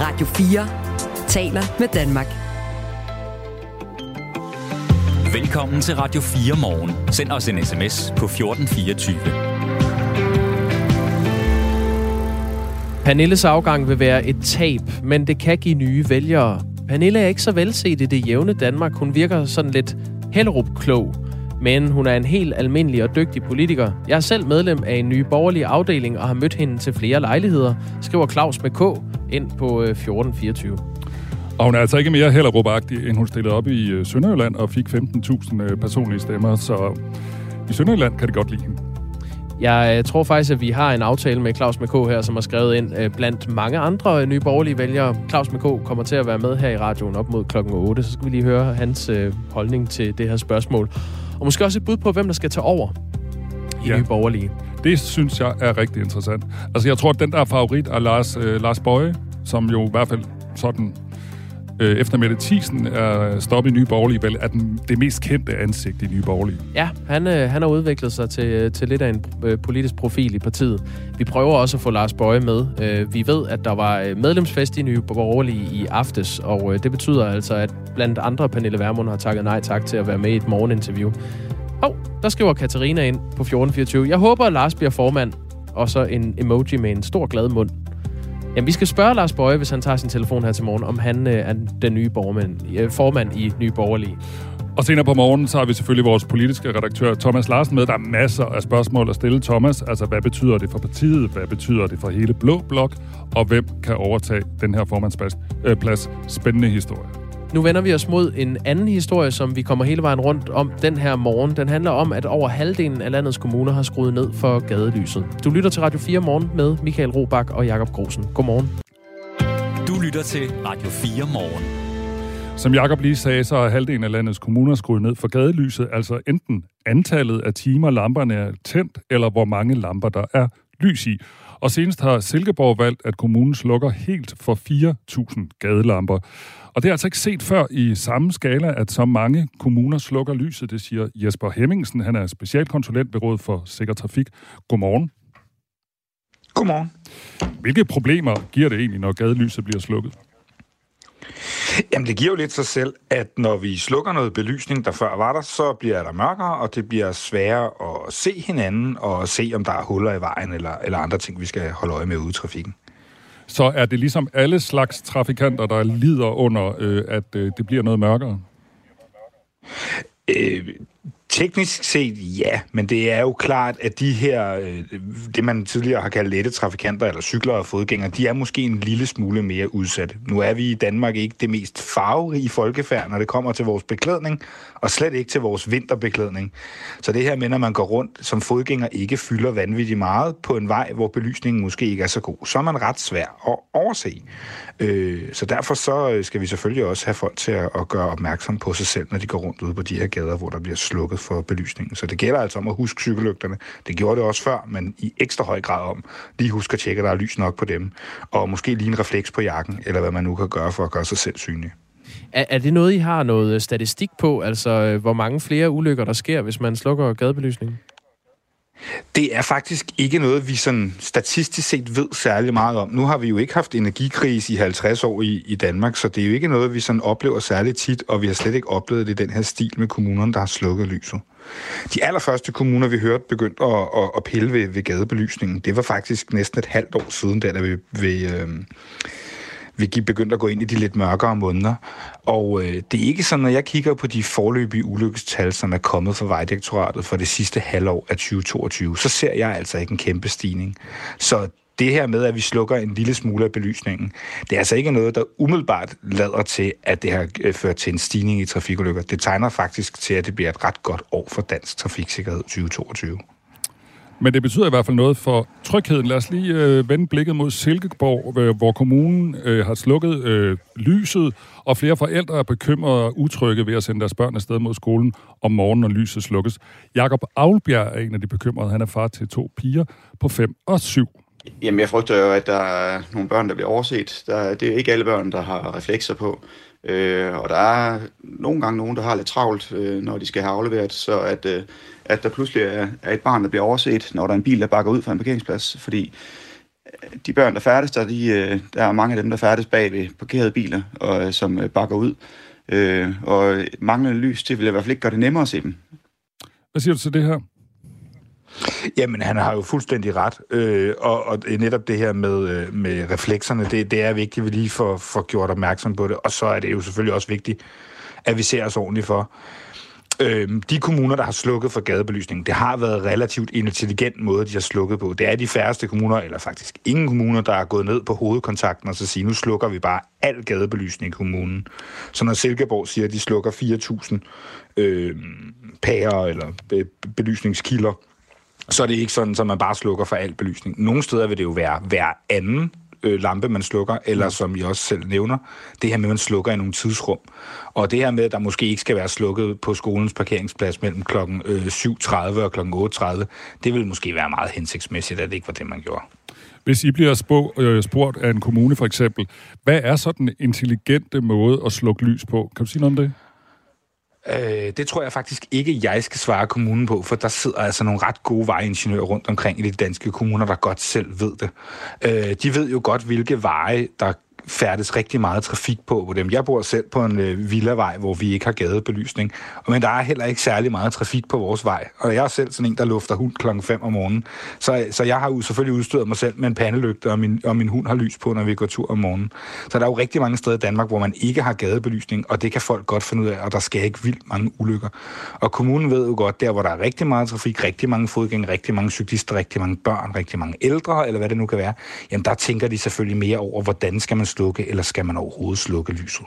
Radio 4 taler med Danmark. Velkommen til Radio 4 morgen. Send os en sms på 1424. Pernilles afgang vil være et tab, men det kan give nye vælgere. Pernille er ikke så velset i det jævne Danmark. Hun virker sådan lidt Hellerup-klog. Men hun er en helt almindelig og dygtig politiker. Jeg er selv medlem af en ny borgerlig afdeling og har mødt hende til flere lejligheder, skriver Claus med K ind på 1424. Øh, og hun er altså ikke mere hellerup end hun stillede op i øh, Sønderjylland og fik 15.000 øh, personlige stemmer, så i Sønderjylland kan det godt lide hende. Jeg tror faktisk, at vi har en aftale med Claus MK her, som har skrevet ind blandt mange andre nye borgerlige vælgere. Claus MK kommer til at være med her i radioen op mod klokken 8, så skal vi lige høre hans holdning til det her spørgsmål. Og måske også et bud på, hvem der skal tage over i ja. nye borgerlige. Det synes jeg er rigtig interessant. Altså, jeg tror, at den der favorit er Lars, øh, Lars Bøje, som jo i hvert fald sådan øh, efter Mette Thiesen er stoppet i Nye Borgerlige, vel, er den, det mest kendte ansigt i Nye Borgerlige. Ja, han, øh, han har udviklet sig til, til lidt af en øh, politisk profil i partiet. Vi prøver også at få Lars Bøje med. Øh, vi ved, at der var øh, medlemsfest i Nye Borgerlige i aftes, og øh, det betyder altså, at blandt andre Pernille Vermund har takket nej tak til at være med i et morgeninterview. Hov, oh, der skriver Katarina ind på 1424. Jeg håber, at Lars bliver formand, og så en emoji med en stor glad mund. Jamen, vi skal spørge Lars Bøje, hvis han tager sin telefon her til morgen, om han øh, er den nye borgmand, øh, formand i Nye Borgerlige. Og senere på morgenen, så har vi selvfølgelig vores politiske redaktør Thomas Larsen med. Der er masser af spørgsmål at stille Thomas. Altså, hvad betyder det for partiet? Hvad betyder det for hele Blå Blok? Og hvem kan overtage den her formandsplads? Øh, plads? Spændende historie. Nu vender vi os mod en anden historie, som vi kommer hele vejen rundt om den her morgen. Den handler om, at over halvdelen af landets kommuner har skruet ned for gadelyset. Du lytter til Radio 4 morgen med Michael Robach og Jakob Grosen. Godmorgen. Du lytter til Radio 4 morgen. Som Jakob lige sagde, så har halvdelen af landets kommuner skruet ned for gadelyset, altså enten antallet af timer lamperne er tændt, eller hvor mange lamper der er lys i. Og senest har Silkeborg valgt, at kommunen slukker helt for 4.000 gadelamper. Og det er altså ikke set før i samme skala, at så mange kommuner slukker lyset, det siger Jesper Hemmingsen. Han er specialkonsulent ved Rådet for Sikker Trafik. Godmorgen. Godmorgen. Hvilke problemer giver det egentlig, når gadelyset bliver slukket? Jamen, det giver jo lidt sig selv, at når vi slukker noget belysning, der før var der, så bliver der mørkere, og det bliver sværere at se hinanden og se, om der er huller i vejen eller, eller andre ting, vi skal holde øje med ude i trafikken så er det ligesom alle slags trafikanter, der lider under, øh, at øh, det bliver noget mørkere? Øh, Teknisk set ja, men det er jo klart, at de her, øh, det man tidligere har kaldt lette trafikanter eller cykler og fodgængere, de er måske en lille smule mere udsatte. Nu er vi i Danmark ikke det mest farverige folkefærd, når det kommer til vores beklædning, og slet ikke til vores vinterbeklædning. Så det her med, når man går rundt som fodgænger, ikke fylder vanvittigt meget på en vej, hvor belysningen måske ikke er så god, så er man ret svær at overse. Øh, så derfor så øh, skal vi selvfølgelig også have folk til at gøre opmærksom på sig selv, når de går rundt ude på de her gader, hvor der bliver slukket for belysningen. Så det gælder altså om at huske cykellygterne. Det gjorde det også før, men i ekstra høj grad om lige huske at tjekke, at der er lys nok på dem. Og måske lige en refleks på jakken, eller hvad man nu kan gøre for at gøre sig selv synlig. Er, er det noget, I har noget øh, statistik på? Altså, øh, hvor mange flere ulykker, der sker, hvis man slukker gadebelysningen? Det er faktisk ikke noget, vi sådan statistisk set ved særlig meget om. Nu har vi jo ikke haft energikrise i 50 år i, i Danmark, så det er jo ikke noget, vi sådan oplever særlig tit, og vi har slet ikke oplevet det i den her stil med kommunerne, der har slukket lyset. De allerførste kommuner, vi hørte, begyndte at, at, at pille ved, ved gadebelysningen. Det var faktisk næsten et halvt år siden, da vi, vi, øh, vi begyndte at gå ind i de lidt mørkere måneder. Og øh, det er ikke sådan, når jeg kigger på de forløbige ulykkestal, som er kommet fra Vejdirektoratet for det sidste halvår af 2022, så ser jeg altså ikke en kæmpe stigning. Så det her med, at vi slukker en lille smule af belysningen, det er altså ikke noget, der umiddelbart lader til, at det har øh, ført til en stigning i trafikulykker. Det tegner faktisk til, at det bliver et ret godt år for dansk trafiksikkerhed 2022. Men det betyder i hvert fald noget for trygheden. Lad os lige øh, vende blikket mod Silkeborg, øh, hvor kommunen øh, har slukket øh, lyset, og flere forældre er bekymrede og utrygge ved at sende deres børn afsted mod skolen om morgenen, når lyset slukkes. Jakob Aulbjerg er en af de bekymrede. Han er far til to piger på 5 og 7. Jamen, jeg frygter jo, at der er nogle børn, der bliver overset. Der, det er ikke alle børn, der har reflekser på. Øh, og der er nogle gange nogen, der har lidt travlt, øh, når de skal have afleveret, så at, øh, at der pludselig er, er et barn, der bliver overset, når der er en bil, der bakker ud fra en parkeringsplads. Fordi øh, de børn, der færdes der, de, øh, der er mange af dem, der færdes bag ved parkerede biler, og øh, som bakker ud. Øh, og manglende lys, det vil i hvert fald ikke gøre det nemmere at se dem. Hvad siger du til det her? Jamen, han har jo fuldstændig ret. Øh, og, og netop det her med, øh, med reflekserne, det, det er vigtigt, at vi lige får, får gjort opmærksom på det. Og så er det jo selvfølgelig også vigtigt, at vi ser os ordentligt for. Øh, de kommuner, der har slukket for gadebelysningen, det har været relativt intelligent måde, de har slukket på. Det er de færreste kommuner, eller faktisk ingen kommuner, der er gået ned på hovedkontakten og så siger, nu slukker vi bare al gadebelysning i kommunen. Så når Silkeborg siger, at de slukker 4.000 øh, pærer eller belysningskilder, så er det ikke sådan, at man bare slukker for al belysning. Nogle steder vil det jo være hver anden øh, lampe, man slukker, eller mm. som I også selv nævner, det her med, at man slukker i nogle tidsrum. Og det her med, at der måske ikke skal være slukket på skolens parkeringsplads mellem kl. Øh, 7.30 og kl. 8.30, det vil måske være meget hensigtsmæssigt, at det ikke var det, man gjorde. Hvis I bliver øh, spurgt af en kommune for eksempel, hvad er så den intelligente måde at slukke lys på? Kan du sige noget om det? Øh, det tror jeg faktisk ikke, jeg skal svare kommunen på, for der sidder altså nogle ret gode vejingeniører rundt omkring i de danske kommuner, der godt selv ved det. Øh, de ved jo godt, hvilke veje, der færdes rigtig meget trafik på på dem. Jeg bor selv på en øh, villavej, hvor vi ikke har gadebelysning, men der er heller ikke særlig meget trafik på vores vej. Og jeg er selv sådan en, der lufter hund klokken 5 om morgenen. Så, så jeg har jo selvfølgelig udstyret mig selv med en pandelygte, og min, og min hund har lys på, når vi går tur om morgenen. Så der er jo rigtig mange steder i Danmark, hvor man ikke har gadebelysning, og det kan folk godt finde ud af, og der skal ikke vildt mange ulykker. Og kommunen ved jo godt, der hvor der er rigtig meget trafik, rigtig mange fodgængere, rigtig mange cyklister, rigtig mange børn, rigtig mange ældre, eller hvad det nu kan være, jamen der tænker de selvfølgelig mere over, hvordan skal man slukke, eller skal man overhovedet slukke lyset?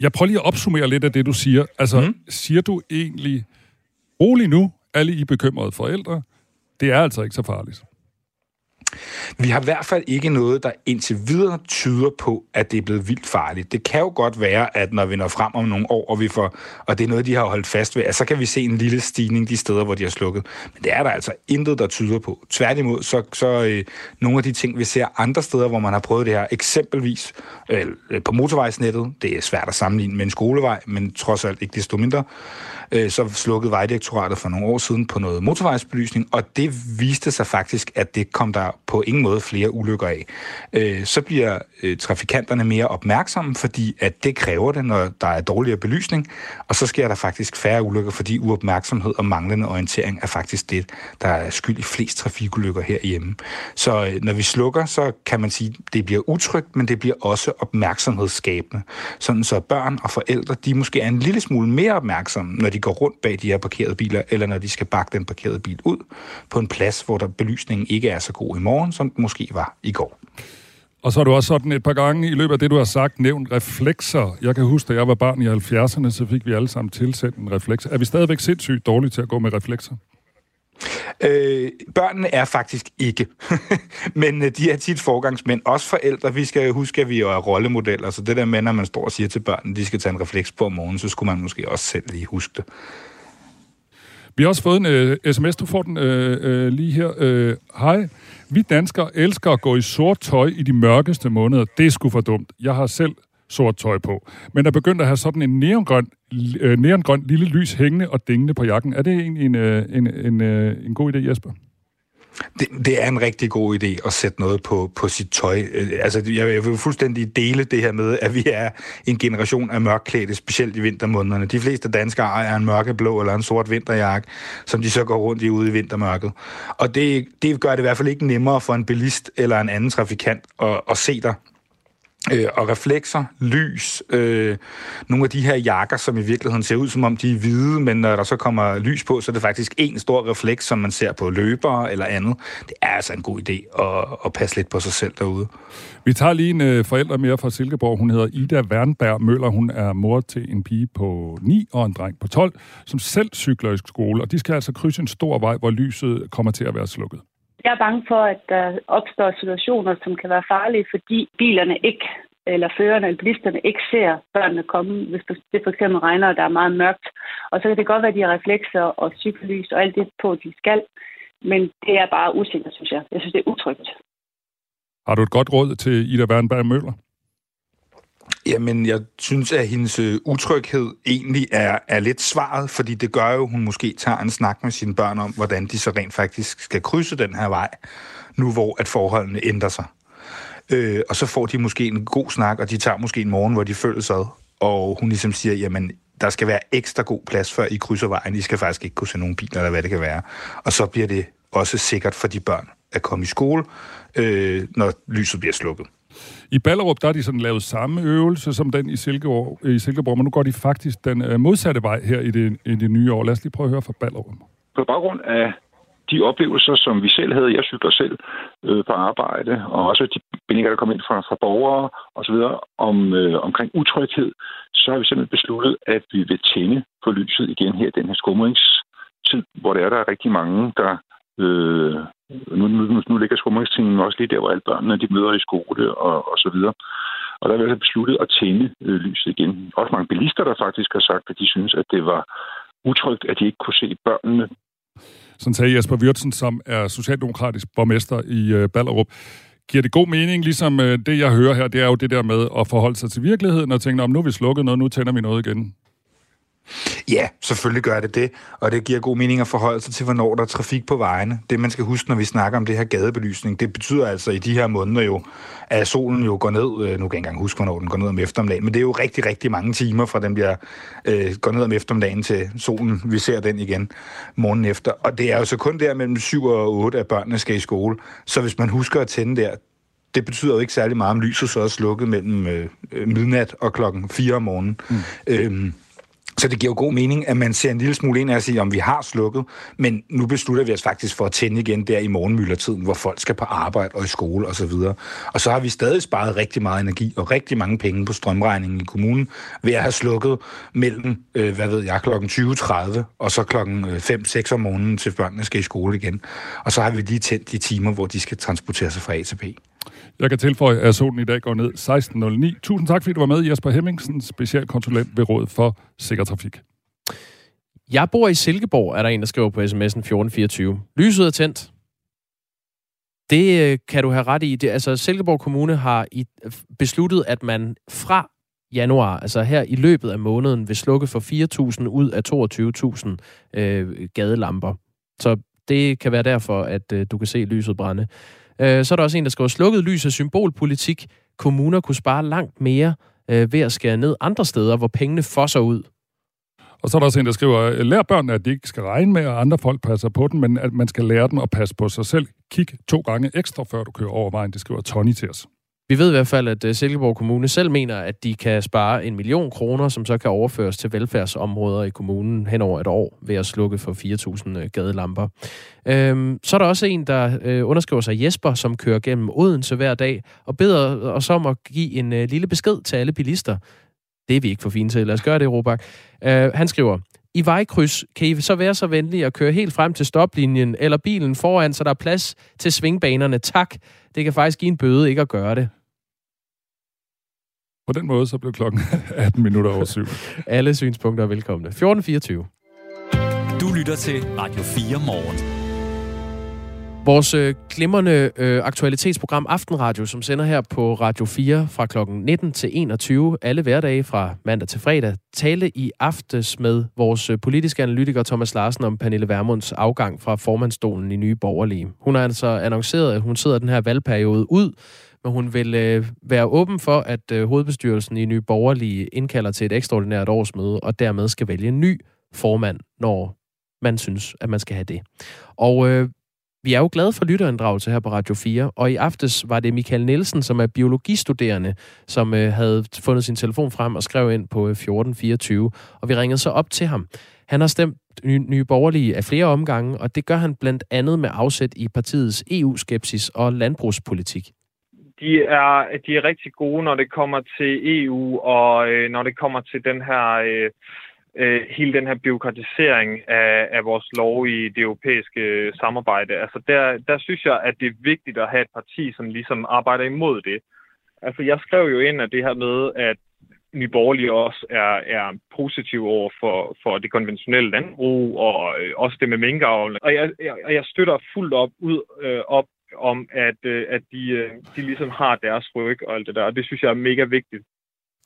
Jeg prøver lige at opsummere lidt af det, du siger. Altså, mm. siger du egentlig, rolig nu, alle I bekymrede forældre, det er altså ikke så farligt. Vi har i hvert fald ikke noget, der indtil videre tyder på, at det er blevet vildt farligt. Det kan jo godt være, at når vi når frem om nogle år, og, vi får, og det er noget, de har holdt fast ved, at så kan vi se en lille stigning de steder, hvor de har slukket. Men det er der altså intet, der tyder på. Tværtimod, så, så øh, nogle af de ting, vi ser andre steder, hvor man har prøvet det her, eksempelvis øh, øh på motorvejsnettet, det er svært at sammenligne med en skolevej, men trods alt ikke desto mindre, øh, så slukkede Vejdirektoratet for nogle år siden på noget motorvejsbelysning, og det viste sig faktisk, at det kom der på ingen måde flere ulykker af. Øh, så bliver øh, trafikanterne mere opmærksomme, fordi at det kræver det, når der er dårligere belysning, og så sker der faktisk færre ulykker, fordi uopmærksomhed og manglende orientering er faktisk det, der er skyld i flest trafikulykker herhjemme. Så øh, når vi slukker, så kan man sige, det bliver utrygt, men det bliver også opmærksomhedsskabende. Sådan så børn og forældre, de måske er en lille smule mere opmærksomme, når de går rundt bag de her parkerede biler, eller når de skal bakke den parkerede bil ud på en plads, hvor der belysningen ikke er så god i morgen, som den måske var i går. Og så har du også sådan et par gange i løbet af det, du har sagt, nævnt reflekser. Jeg kan huske, da jeg var barn i 70'erne, så fik vi alle sammen tilsat en refleks. Er vi stadigvæk sindssygt dårlige til at gå med reflekser? Øh, børnene er faktisk ikke, men øh, de er tit forgangsmænd. Også forældre, vi skal huske, at vi er rollemodeller, så det der med, når man står og siger til børnene, de skal tage en refleks på om morgenen, så skulle man måske også selv lige huske det. Vi har også fået en uh, sms, du får den uh, uh, lige her. Uh, Hej, vi danskere elsker at gå i sort tøj i de mørkeste måneder. Det er sgu for dumt. Jeg har selv sort tøj på. Men der begyndte at have sådan en neongrøn, øh, neongrøn lille lys hængende og dingende på jakken. Er det egentlig en, uh, en, en, øh, en god idé, Jesper? Det, det er en rigtig god idé at sætte noget på, på sit tøj. Øh, altså, jeg, jeg vil fuldstændig dele det her med, at vi er en generation af mørkklædte, specielt i vintermånederne. De fleste danskere ejer en mørkeblå eller en sort vinterjakke, som de så går rundt i ude i vintermørket. Og det, det gør det i hvert fald ikke nemmere for en bilist eller en anden trafikant at, at se dig øh, og reflekser, lys, øh, nogle af de her jakker, som i virkeligheden ser ud som om de er hvide, men når der så kommer lys på, så er det faktisk en stor refleks, som man ser på løbere eller andet. Det er altså en god idé at, at passe lidt på sig selv derude. Vi tager lige en øh, forælder mere fra Silkeborg. Hun hedder Ida Wernberg Møller. Hun er mor til en pige på 9 og en dreng på 12, som selv cykler i skole, og de skal altså krydse en stor vej, hvor lyset kommer til at være slukket. Jeg er bange for, at der opstår situationer, som kan være farlige, fordi bilerne ikke, eller førerne eller bilisterne ikke ser børnene komme, hvis det for eksempel regner, og der er meget mørkt. Og så kan det godt være, at de har reflekser og cykellys og alt det på, de skal. Men det er bare usikkert, synes jeg. Jeg synes, det er utrygt. Har du et godt råd til Ida Wernberg Møller? Jamen, jeg synes, at hendes øh, utryghed egentlig er, er lidt svaret, fordi det gør jo, at hun måske tager en snak med sine børn om, hvordan de så rent faktisk skal krydse den her vej, nu hvor at forholdene ændrer sig. Øh, og så får de måske en god snak, og de tager måske en morgen, hvor de føles ad, og hun ligesom siger, jamen, der skal være ekstra god plads, før I krydser vejen. I skal faktisk ikke kunne se nogen biler, eller hvad det kan være. Og så bliver det også sikkert for de børn at komme i skole, øh, når lyset bliver slukket. I Ballerup, der har de sådan lavet samme øvelse som den i Silkeborg, øh, i Silkeborg men nu går de faktisk den øh, modsatte vej her i det, i det nye år. Lad os lige prøve at høre fra Ballerup. På baggrund af de oplevelser, som vi selv havde, jeg cykler selv øh, på arbejde, og også de bindinger, der kom ind fra, fra borgere osv., om, øh, omkring utryghed, så har vi simpelthen besluttet, at vi vil tænde for lyset igen her i den her skumringstid, hvor der er, der er rigtig mange, der øh, nu, nu, nu ligger skumringstiden også lige der, hvor alle børnene de møder i skole og, og så videre. Og der er vi altså besluttet at tænde øh, lyset igen. Også mange bilister, der faktisk har sagt, at de synes, at det var utrygt, at de ikke kunne se børnene sådan sagde Jesper Wirtsen, som er socialdemokratisk borgmester i øh, Ballerup. Giver det god mening, ligesom øh, det, jeg hører her, det er jo det der med at forholde sig til virkeligheden og tænke, om nu er vi slukket noget, nu tænder vi noget igen? Ja, selvfølgelig gør det det, og det giver god mening at forholde sig til, hvornår der er trafik på vejene. Det, man skal huske, når vi snakker om det her gadebelysning, det betyder altså i de her måneder jo, at solen jo går ned, øh, nu kan jeg ikke engang huske, hvornår den går ned om eftermiddagen, men det er jo rigtig, rigtig mange timer fra den bliver øh, går ned om eftermiddagen til solen, vi ser den igen morgen efter. Og det er jo så kun der mellem 7 og 8, at børnene skal i skole. Så hvis man husker at tænde der, det betyder jo ikke særlig meget, om lyset så er slukket mellem øh, midnat og klokken 4 om morgenen. Mm. Øhm, så det giver jo god mening, at man ser en lille smule ind og siger, om vi har slukket, men nu beslutter vi os faktisk for at tænde igen der i morgenmyldertiden, hvor folk skal på arbejde og i skole osv. Og, og så har vi stadig sparet rigtig meget energi og rigtig mange penge på strømregningen i kommunen ved at have slukket mellem, øh, hvad ved jeg, klokken 20.30 og så klokken øh, 5-6 om morgenen til børnene skal i skole igen. Og så har vi lige tændt de timer, hvor de skal transportere sig fra A til B. Jeg kan tilføje, at solen i dag går ned 16.09. Tusind tak, fordi du var med, Jesper Hemmingsen, specialkonsulent ved Rådet for Sikker Trafik. Jeg bor i Silkeborg, er der en, der skriver på sms'en 1424. Lyset er tændt. Det øh, kan du have ret i. Det, altså, Silkeborg Kommune har i, besluttet, at man fra januar, altså her i løbet af måneden, vil slukke for 4.000 ud af 22.000 øh, gadelamper. Så det kan være derfor, at øh, du kan se lyset brænde. Øh, så er der også en, der skriver, slukket lys og symbolpolitik. Kommuner kunne spare langt mere øh, ved at skære ned andre steder, hvor pengene fosser ud. Og så er der også en, der skriver, lær børnene, at de ikke skal regne med, at andre folk passer på dem, men at man skal lære dem at passe på sig selv. Kig to gange ekstra, før du kører over vejen. Det skriver Tony til os. Vi ved i hvert fald, at øh, Silkeborg Kommune selv mener, at de kan spare en million kroner, som så kan overføres til velfærdsområder i kommunen hen over et år ved at slukke for 4.000 øh, gadelamper. Øhm, så er der også en, der øh, underskriver sig Jesper, som kører gennem Odense hver dag, og beder øh, os om at give en lille besked til alle bilister. Det er vi ikke for fint til. Lad os gøre det, Robak. Øh, han skriver, i vejkryds kan I så være så venlige at køre helt frem til stoplinjen eller bilen foran, så der er plads til svingbanerne. Tak. Det kan faktisk give en bøde ikke at gøre det. På den måde så blev klokken 18 minutter over syv. Alle synspunkter er velkomne. 14.24. Du lytter til Radio 4 morgen. Vores øh, glimrende øh, aktualitetsprogram Aftenradio, som sender her på Radio 4 fra kl. 19 til 21, alle hverdage fra mandag til fredag, tale i aftes med vores øh, politiske analytiker Thomas Larsen om Pernille Vermunds afgang fra formandstolen i Nye Borgerlige. Hun har altså annonceret, at hun sidder den her valgperiode ud, men hun vil øh, være åben for, at øh, hovedbestyrelsen i Nye Borgerlige indkalder til et ekstraordinært årsmøde, og dermed skal vælge en ny formand, når man synes, at man skal have det. Og øh, vi er jo glade for lytterinddragelse her på Radio 4, og i aftes var det Michael Nielsen, som er biologistuderende, som øh, havde fundet sin telefon frem og skrev ind på øh, 1424, og vi ringede så op til ham. Han har stemt nye, nye borgerlige af flere omgange, og det gør han blandt andet med afsæt i partiets EU-skepsis og landbrugspolitik de er, de er rigtig gode, når det kommer til EU, og øh, når det kommer til den her øh, øh, hele den her byråkratisering af, af vores lov i det europæiske øh, samarbejde. Altså der, der synes jeg, at det er vigtigt at have et parti, som ligesom arbejder imod det. Altså jeg skrev jo ind af det her med, at Nye Borgerlige også er, er positiv over for, for det konventionelle landbrug, og øh, også det med minkavl. Og jeg, jeg, jeg støtter fuldt op, ud, øh, op om, at, øh, at de, øh, de ligesom har deres ryg og alt det der, og det synes jeg er mega vigtigt.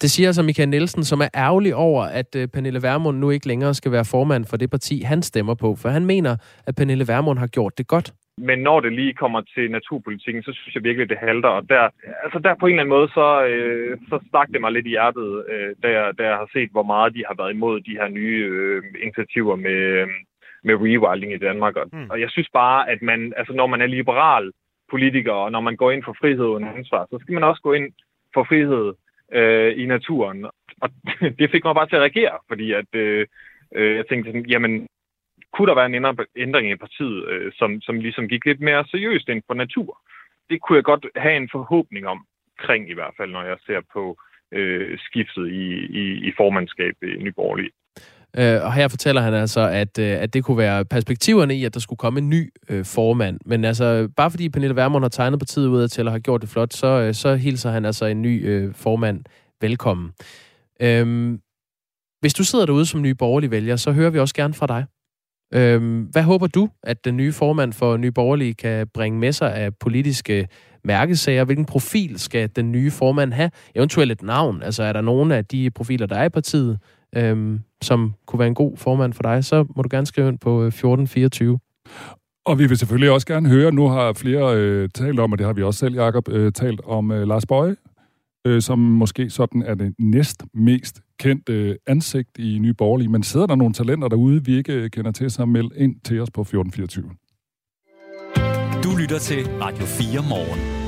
Det siger altså Michael Nielsen, som er ærgerlig over, at øh, Pernille Vermund nu ikke længere skal være formand for det parti, han stemmer på. For han mener, at Pernille Vermund har gjort det godt. Men når det lige kommer til naturpolitikken, så synes jeg virkelig, det halter. Og der, altså der på en eller anden måde, så, øh, så stak det mig lidt i hjertet, øh, da, jeg, da jeg har set, hvor meget de har været imod de her nye øh, initiativer med, med rewilding i Danmark. Og, mm. og jeg synes bare, at man, altså når man er liberal politiker, og når man går ind for frihed og ansvar, så skal man også gå ind for frihed øh, i naturen. Og det fik mig bare til at reagere, fordi at, øh, øh, jeg tænkte sådan, jamen, kunne der være en ændring i partiet, øh, som, som ligesom gik lidt mere seriøst ind for natur? Det kunne jeg godt have en forhåbning om, kring i hvert fald, når jeg ser på øh, skiftet i, i, i formandskab i Nyborgerlige. Øh, og her fortæller han altså, at, øh, at det kunne være perspektiverne i, at der skulle komme en ny øh, formand. Men altså, bare fordi Pernille Vermund har tegnet partiet ud til og har gjort det flot, så, øh, så hilser han altså en ny øh, formand velkommen. Øhm, hvis du sidder derude som ny borgerlig vælger, så hører vi også gerne fra dig. Øhm, hvad håber du, at den nye formand for Nye Borgerlige kan bringe med sig af politiske mærkesager? Hvilken profil skal den nye formand have? Eventuelt et navn. Altså er der nogen af de profiler, der er i partiet, øhm, som kunne være en god formand for dig, så må du gerne skrive ind på 1424. Øh, og vi vil selvfølgelig også gerne høre, nu har flere øh, talt om, og det har vi også selv, Jacob, øh, talt om øh, Lars Bøje, øh, som måske sådan er det næst mest kendte øh, ansigt i Nye Borgerlige. Men sidder der nogle talenter derude, vi ikke øh, kender til, så meld ind til os på 1424. Du lytter til Radio 4 morgen.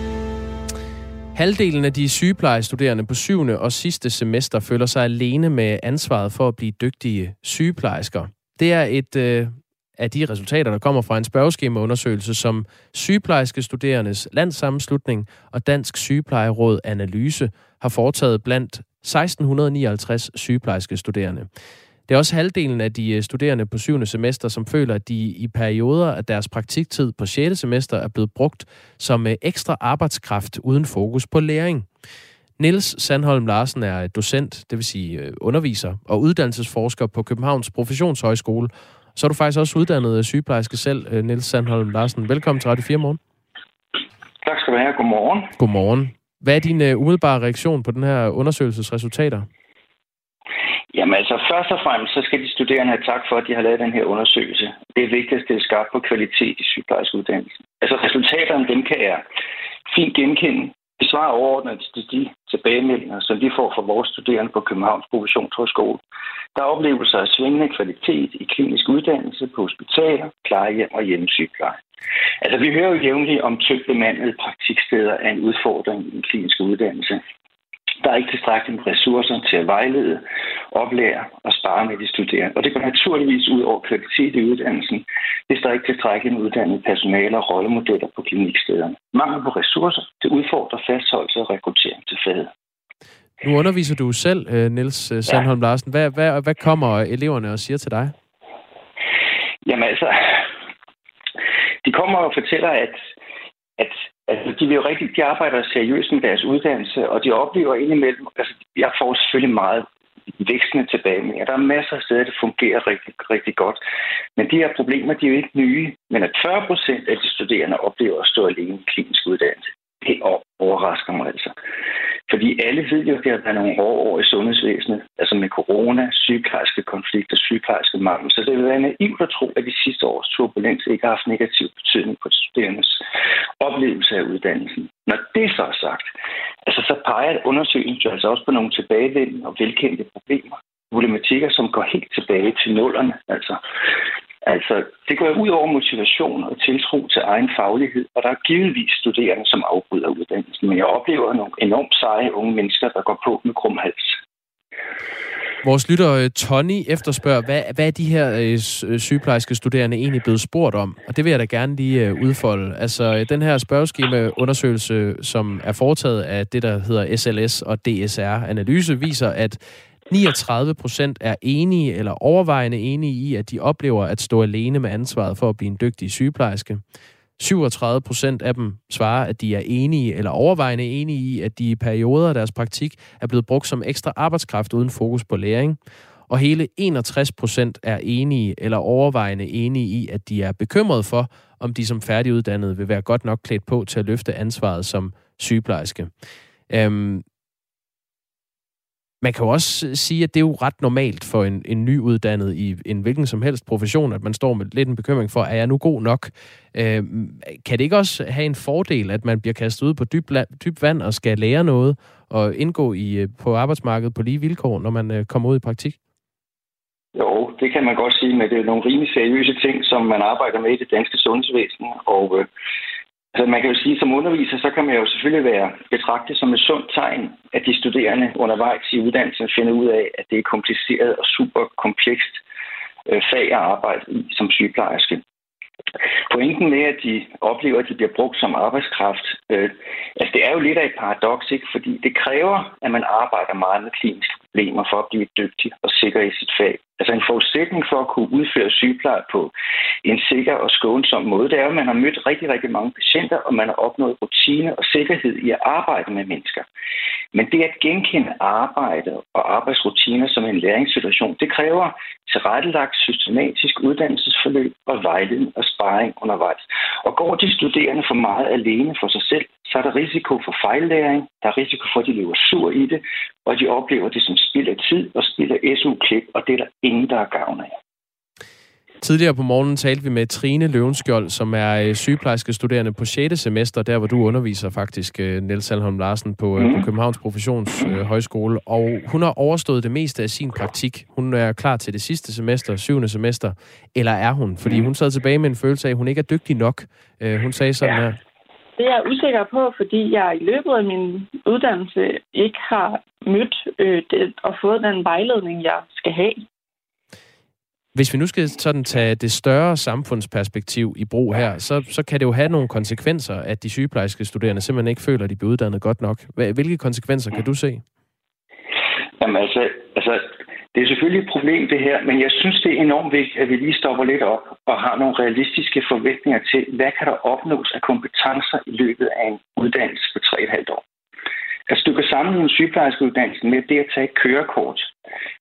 Halvdelen af de sygeplejestuderende på syvende og sidste semester føler sig alene med ansvaret for at blive dygtige sygeplejersker. Det er et øh, af de resultater, der kommer fra en spørgeskemaundersøgelse, som sygeplejerske studerendes landssammenslutning og Dansk Sygeplejeråd Analyse har foretaget blandt 1659 sygeplejerske studerende. Det er også halvdelen af de øh, studerende på syvende semester, som føler, at de i perioder af deres praktiktid på 6. semester er blevet brugt som øh, ekstra arbejdskraft uden fokus på læring. Niels Sandholm Larsen er docent, det vil sige øh, underviser og uddannelsesforsker på Københavns Professionshøjskole. Så er du faktisk også uddannet sygeplejerske selv, Niels Sandholm Larsen. Velkommen til Radio 4 morgen. Tak skal du have. Godmorgen. Godmorgen. Hvad er din umiddelbare reaktion på den her undersøgelsesresultater? Jamen altså, først og fremmest, så skal de studerende have tak for, at de har lavet den her undersøgelse. Det er vigtigt at stille skarpt på kvalitet i sygeplejerskeuddannelsen. Altså, resultaterne, dem kan jeg fint genkende. Vi svarer overordnet til de tilbagemeldinger, som de får fra vores studerende på Københavns Professionshøjskole. Der er oplevelser af svingende kvalitet i klinisk uddannelse på hospitaler, plejehjem og hjemmesygepleje. Altså, vi hører jo jævnligt om tyndt bemandede praktiksteder af en udfordring i den kliniske uddannelse. Der er ikke tilstrækkeligt med ressourcer til at vejlede, oplære og spare med de studerende. Og det går naturligvis ud over kvalitet i uddannelsen, hvis der ikke tilstrækkeligt med uddannet personale og rollemodeller på klinikstederne. Mangel på ressourcer, det udfordrer fastholdelse og rekruttering til faget. Nu underviser du selv, øh, Niels øh, Sandholm Larsen. Hvad, hvad, hvad kommer eleverne og siger til dig? Jamen altså, de kommer og fortæller, at, at Altså, de, vil jo rigtig, de arbejder seriøst med deres uddannelse, og de oplever indimellem, altså, jeg får selvfølgelig meget vækstende tilbage med. Der er masser af steder, det fungerer rigtig, rigtig godt. Men de her problemer, de er jo ikke nye. Men at 40 procent af de studerende oplever at stå alene i klinisk uddannelse, det overrasker mig altså. Fordi alle ved jo, at der er nogle hårde år i sundhedsvæsenet, altså med corona, sygeplejerske konflikter, sygeplejerske mangel. Så det vil være naivt at tro, at de sidste års turbulens ikke har haft negativ betydning på studerendes oplevelse af uddannelsen. Når det så er sagt, altså så peger undersøgelsen altså også på nogle tilbagevendende og velkendte problemer problematikker, som går helt tilbage til nullerne. Altså, altså, det går ud over motivation og tiltro til egen faglighed, og der er givetvis studerende, som afbryder uddannelsen. Men jeg oplever nogle enormt seje unge mennesker, der går på med krum hals. Vores lytter øh, Tony efterspørger, hvad, hvad er de her øh, øh, sygeplejerske studerende egentlig blevet spurgt om? Og det vil jeg da gerne lige øh, udfolde. Altså, øh, den her spørgeskemaundersøgelse, som er foretaget af det, der hedder SLS og DSR-analyse, viser, at 39 procent er enige eller overvejende enige i, at de oplever at stå alene med ansvaret for at blive en dygtig sygeplejerske. 37 procent af dem svarer, at de er enige eller overvejende enige i, at de i perioder af deres praktik er blevet brugt som ekstra arbejdskraft uden fokus på læring. Og hele 61 procent er enige eller overvejende enige i, at de er bekymrede for, om de som færdiguddannede vil være godt nok klædt på til at løfte ansvaret som sygeplejerske. Øhm, man kan jo også sige, at det er jo ret normalt for en, en nyuddannet i en hvilken som helst profession, at man står med lidt en bekymring for, er jeg nu god nok? Øh, kan det ikke også have en fordel, at man bliver kastet ud på dyb, dyb vand og skal lære noget og indgå i øh, på arbejdsmarkedet på lige vilkår, når man øh, kommer ud i praktik? Jo, det kan man godt sige, men det er nogle rimelig seriøse ting, som man arbejder med i det danske sundhedsvæsen. Og øh, Altså man kan jo sige, som underviser, så kan man jo selvfølgelig være betragtet som et sundt tegn, at de studerende undervejs i uddannelsen finder ud af, at det er kompliceret og super komplekst øh, fag at arbejde i som sygeplejerske. Pointen med, at de oplever, at de bliver brugt som arbejdskraft, øh, altså det er jo lidt af et paradoks, ikke? fordi det kræver, at man arbejder meget med kliniske problemer for at blive dygtig og sikker i sit fag. Altså en forudsætning for at kunne udføre sygepleje på en sikker og skånsom måde, det er, at man har mødt rigtig, rigtig mange patienter, og man har opnået rutine og sikkerhed i at arbejde med mennesker. Men det at genkende arbejde og arbejdsrutiner som en læringssituation, det kræver tilrettelagt systematisk uddannelsesforløb og vejledning og sparring undervejs. Og går de studerende for meget alene for sig selv, så er der risiko for fejllæring, der er risiko for, at de lever sur i det, og de oplever det som spild af tid og spild af SU-klip, og det er der ingen, der er gavn af. Tidligere på morgenen talte vi med Trine Løvenskjold, som er øh, sygeplejerske studerende på 6. semester, der hvor du underviser faktisk, øh, Niels Salholm Larsen, på, mm. på. Københavns Professionshøjskole. Og hun har overstået det meste af sin praktik. Hun er klar til det sidste semester, 7. semester. Eller er hun? Fordi hun sad tilbage med en følelse af, at hun ikke er dygtig nok. Hun sagde sådan ja. her. Det er jeg usikker på, fordi jeg i løbet af min uddannelse ikke har mødt øh, det, og fået den vejledning, jeg skal have. Hvis vi nu skal sådan tage det større samfundsperspektiv i brug her, så, så kan det jo have nogle konsekvenser, at de sygeplejerske studerende simpelthen ikke føler, at de bliver uddannet godt nok. Hvilke konsekvenser kan du se? Jamen altså, altså det er selvfølgelig et problem, det her, men jeg synes, det er enormt vigtigt, at vi lige stopper lidt op og har nogle realistiske forventninger til, hvad kan der opnås af kompetencer i løbet af en uddannelse på 3,5 år. Altså, du kan sammenligne sygeplejerskeuddannelsen med det at tage et kørekort.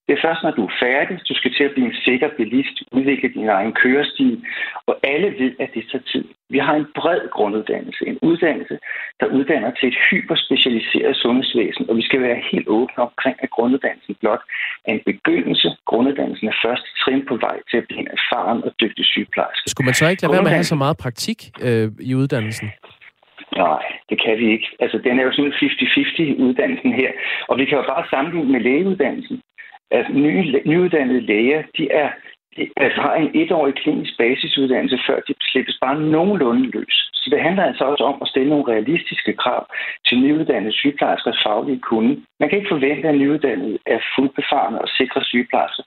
Det er først, når du er færdig, du skal til at blive en sikker bilist, udvikle din egen kørestil, og alle ved, at det tager tid. Vi har en bred grunduddannelse, en uddannelse, der uddanner til et hyperspecialiseret sundhedsvæsen, og vi skal være helt åbne omkring, at grunduddannelsen blot er en begyndelse. Grunduddannelsen er første trin på vej til at blive en erfaren og dygtig sygeplejerske. Skulle man så ikke lade være med at have så meget praktik øh, i uddannelsen? Nej, det kan vi ikke. Altså, den er jo sådan 50-50 uddannelsen her. Og vi kan jo bare sammenligne med lægeuddannelsen. Altså, nye, nyuddannede læger, de er altså har en etårig klinisk basisuddannelse, før de slippes bare nogenlunde løs. Så det handler altså også om at stille nogle realistiske krav til nyuddannede sygeplejerskers faglige kunde. Man kan ikke forvente, at nyuddannede er fuldbefarne og sikre sygeplejersker.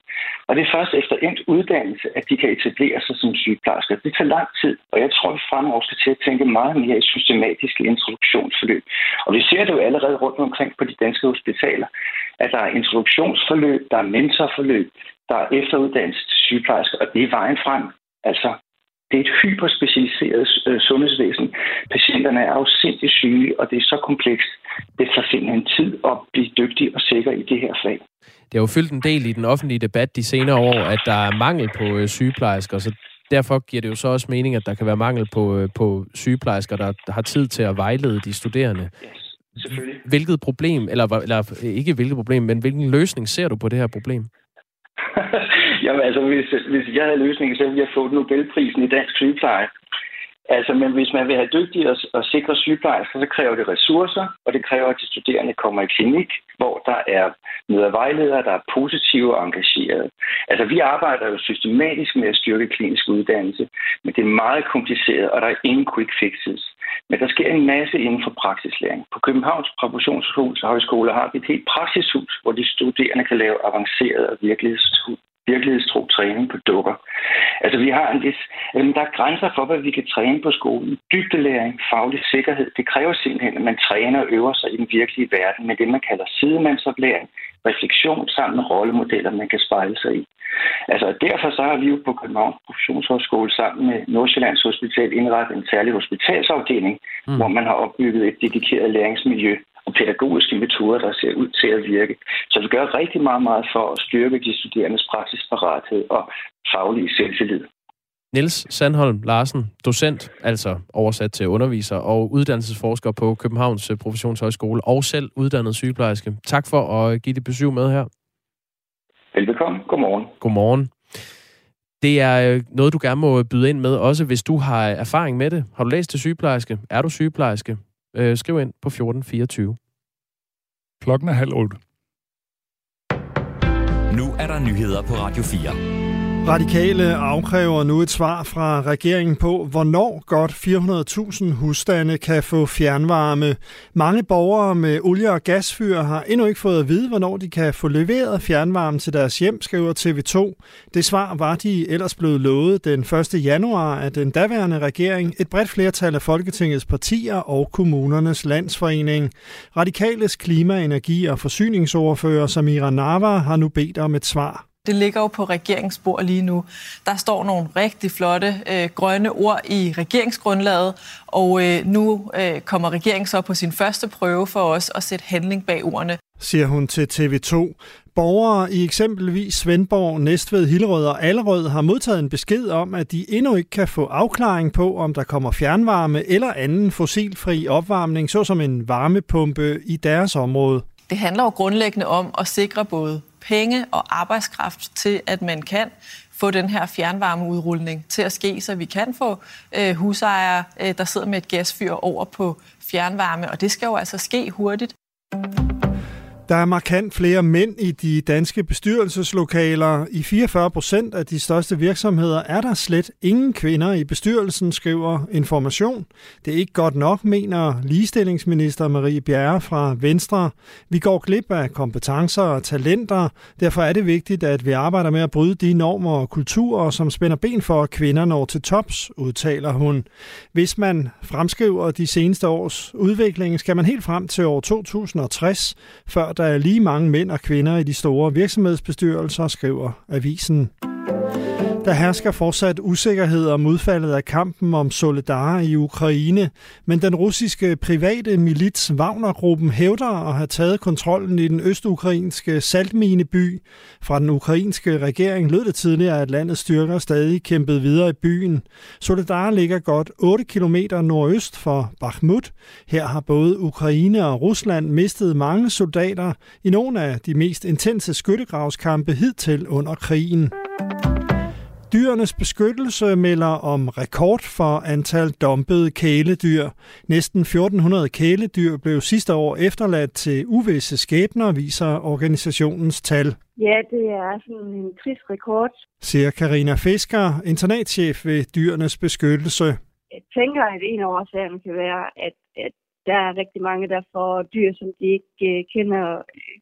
Og det er først efter endt uddannelse, at de kan etablere sig som sygeplejersker. Det tager lang tid, og jeg tror, vi fremover skal til at tænke meget mere i systematiske introduktionsforløb. Og vi ser det jo allerede rundt omkring på de danske hospitaler, at der er introduktionsforløb, der er mentorforløb, der er efteruddannelse til sygeplejersker, og det er vejen frem. Altså, det er et hyperspecialiseret øh, sundhedsvæsen. Patienterne er jo sindssygt syge, og det er så komplekst. Det tager simpelthen tid at blive dygtig og sikker i det her fag. Det har jo fyldt en del i den offentlige debat de senere år, at der er mangel på øh, sygeplejersker, så derfor giver det jo så også mening, at der kan være mangel på, øh, på sygeplejersker, der har tid til at vejlede de studerende. Yes, hvilket problem, eller, eller ikke hvilket problem, men hvilken løsning ser du på det her problem? Jamen altså, hvis, hvis jeg havde løsningen, så ville jeg få Nobelprisen i dansk sygepleje. Altså, men hvis man vil have dygtige og, og sikre sygeplejersker, så kræver det ressourcer, og det kræver, at de studerende kommer i klinik, hvor der er medarbejdere, der er positive og engagerede. Altså, vi arbejder jo systematisk med at styrke klinisk uddannelse, men det er meget kompliceret, og der er ingen quick fixes. Men der sker en masse inden for praksislæring. På Københavns Professionshøjskole har vi et helt praksishus, hvor de studerende kan lave avanceret og virkelighedstro virkelighedstro træning på dukker. Altså, vi har en vis, altså, der er grænser for, hvad vi kan træne på skolen. Dybdelæring, faglig sikkerhed, det kræver simpelthen, at man træner og øver sig i den virkelige verden med det, man kalder sidemandsoplæring, refleksion sammen med rollemodeller, man kan spejle sig i. Altså, derfor så har vi jo på Københavns Professionshøjskole sammen med Nordsjællands Hospital indrettet en særlig hospitalsafdeling, mm. hvor man har opbygget et dedikeret læringsmiljø og pædagogiske metoder, der ser ud til at virke. Så vi gør rigtig meget, meget for at styrke de studerendes praksisparathed og faglige selvtillid. Niels Sandholm Larsen, docent, altså oversat til underviser og uddannelsesforsker på Københavns øh, Professionshøjskole og selv uddannet sygeplejerske. Tak for at give det besøg med her. Velbekomme. Godmorgen. Godmorgen. Det er øh, noget, du gerne må byde ind med, også hvis du har erfaring med det. Har du læst til sygeplejerske? Er du sygeplejerske? Øh, skriv ind på 1424. Klokken er halv otte. Nu er der nyheder på Radio 4. Radikale afkræver nu et svar fra regeringen på, hvornår godt 400.000 husstande kan få fjernvarme. Mange borgere med olie- og gasfyr har endnu ikke fået at vide, hvornår de kan få leveret fjernvarme til deres hjem, skriver TV2. Det svar var de ellers blevet lovet den 1. januar af den daværende regering, et bredt flertal af Folketingets partier og kommunernes landsforening. Radikales klima-, energi- og forsyningsordfører Samira Nava har nu bedt om et svar. Det ligger jo på regeringsbord lige nu. Der står nogle rigtig flotte øh, grønne ord i regeringsgrundlaget, og øh, nu øh, kommer regeringen så på sin første prøve for os at sætte handling bag ordene. Siger hun til TV2. Borgere i eksempelvis Svendborg, Næstved, Hillerød og Allerød har modtaget en besked om, at de endnu ikke kan få afklaring på, om der kommer fjernvarme eller anden fossilfri opvarmning, såsom en varmepumpe i deres område. Det handler jo grundlæggende om at sikre både penge og arbejdskraft til, at man kan få den her fjernvarmeudrulning til at ske, så vi kan få øh, husejere, øh, der sidder med et gasfyr over på fjernvarme, og det skal jo altså ske hurtigt. Der er markant flere mænd i de danske bestyrelseslokaler. I 44 procent af de største virksomheder er der slet ingen kvinder i bestyrelsen, skriver Information. Det er ikke godt nok, mener ligestillingsminister Marie Bjerre fra Venstre. Vi går glip af kompetencer og talenter. Derfor er det vigtigt, at vi arbejder med at bryde de normer og kulturer, som spænder ben for, at kvinder når til tops, udtaler hun. Hvis man fremskriver de seneste års udvikling, skal man helt frem til år 2060, før der er lige mange mænd og kvinder i de store virksomhedsbestyrelser, skriver avisen. Der hersker fortsat usikkerhed om udfaldet af kampen om Soledar i Ukraine, men den russiske private milits Wagner-gruppen hævder at have taget kontrollen i den østukrainske saltmineby. Fra den ukrainske regering lød det tidligere, at landets styrker stadig kæmpede videre i byen. Soledar ligger godt 8 km nordøst for Bakhmut. Her har både Ukraine og Rusland mistet mange soldater i nogle af de mest intense skyttegravskampe hidtil under krigen. Dyrenes beskyttelse melder om rekord for antal dumpede kæledyr. Næsten 1400 kæledyr blev sidste år efterladt til uvisse skæbner, viser organisationens tal. Ja, det er sådan en trist rekord. Siger Karina Fisker, internatchef ved Dyrenes Beskyttelse. Jeg tænker, at en af årsagerne kan være, at, at der er rigtig mange, der får dyr, som de ikke uh, kender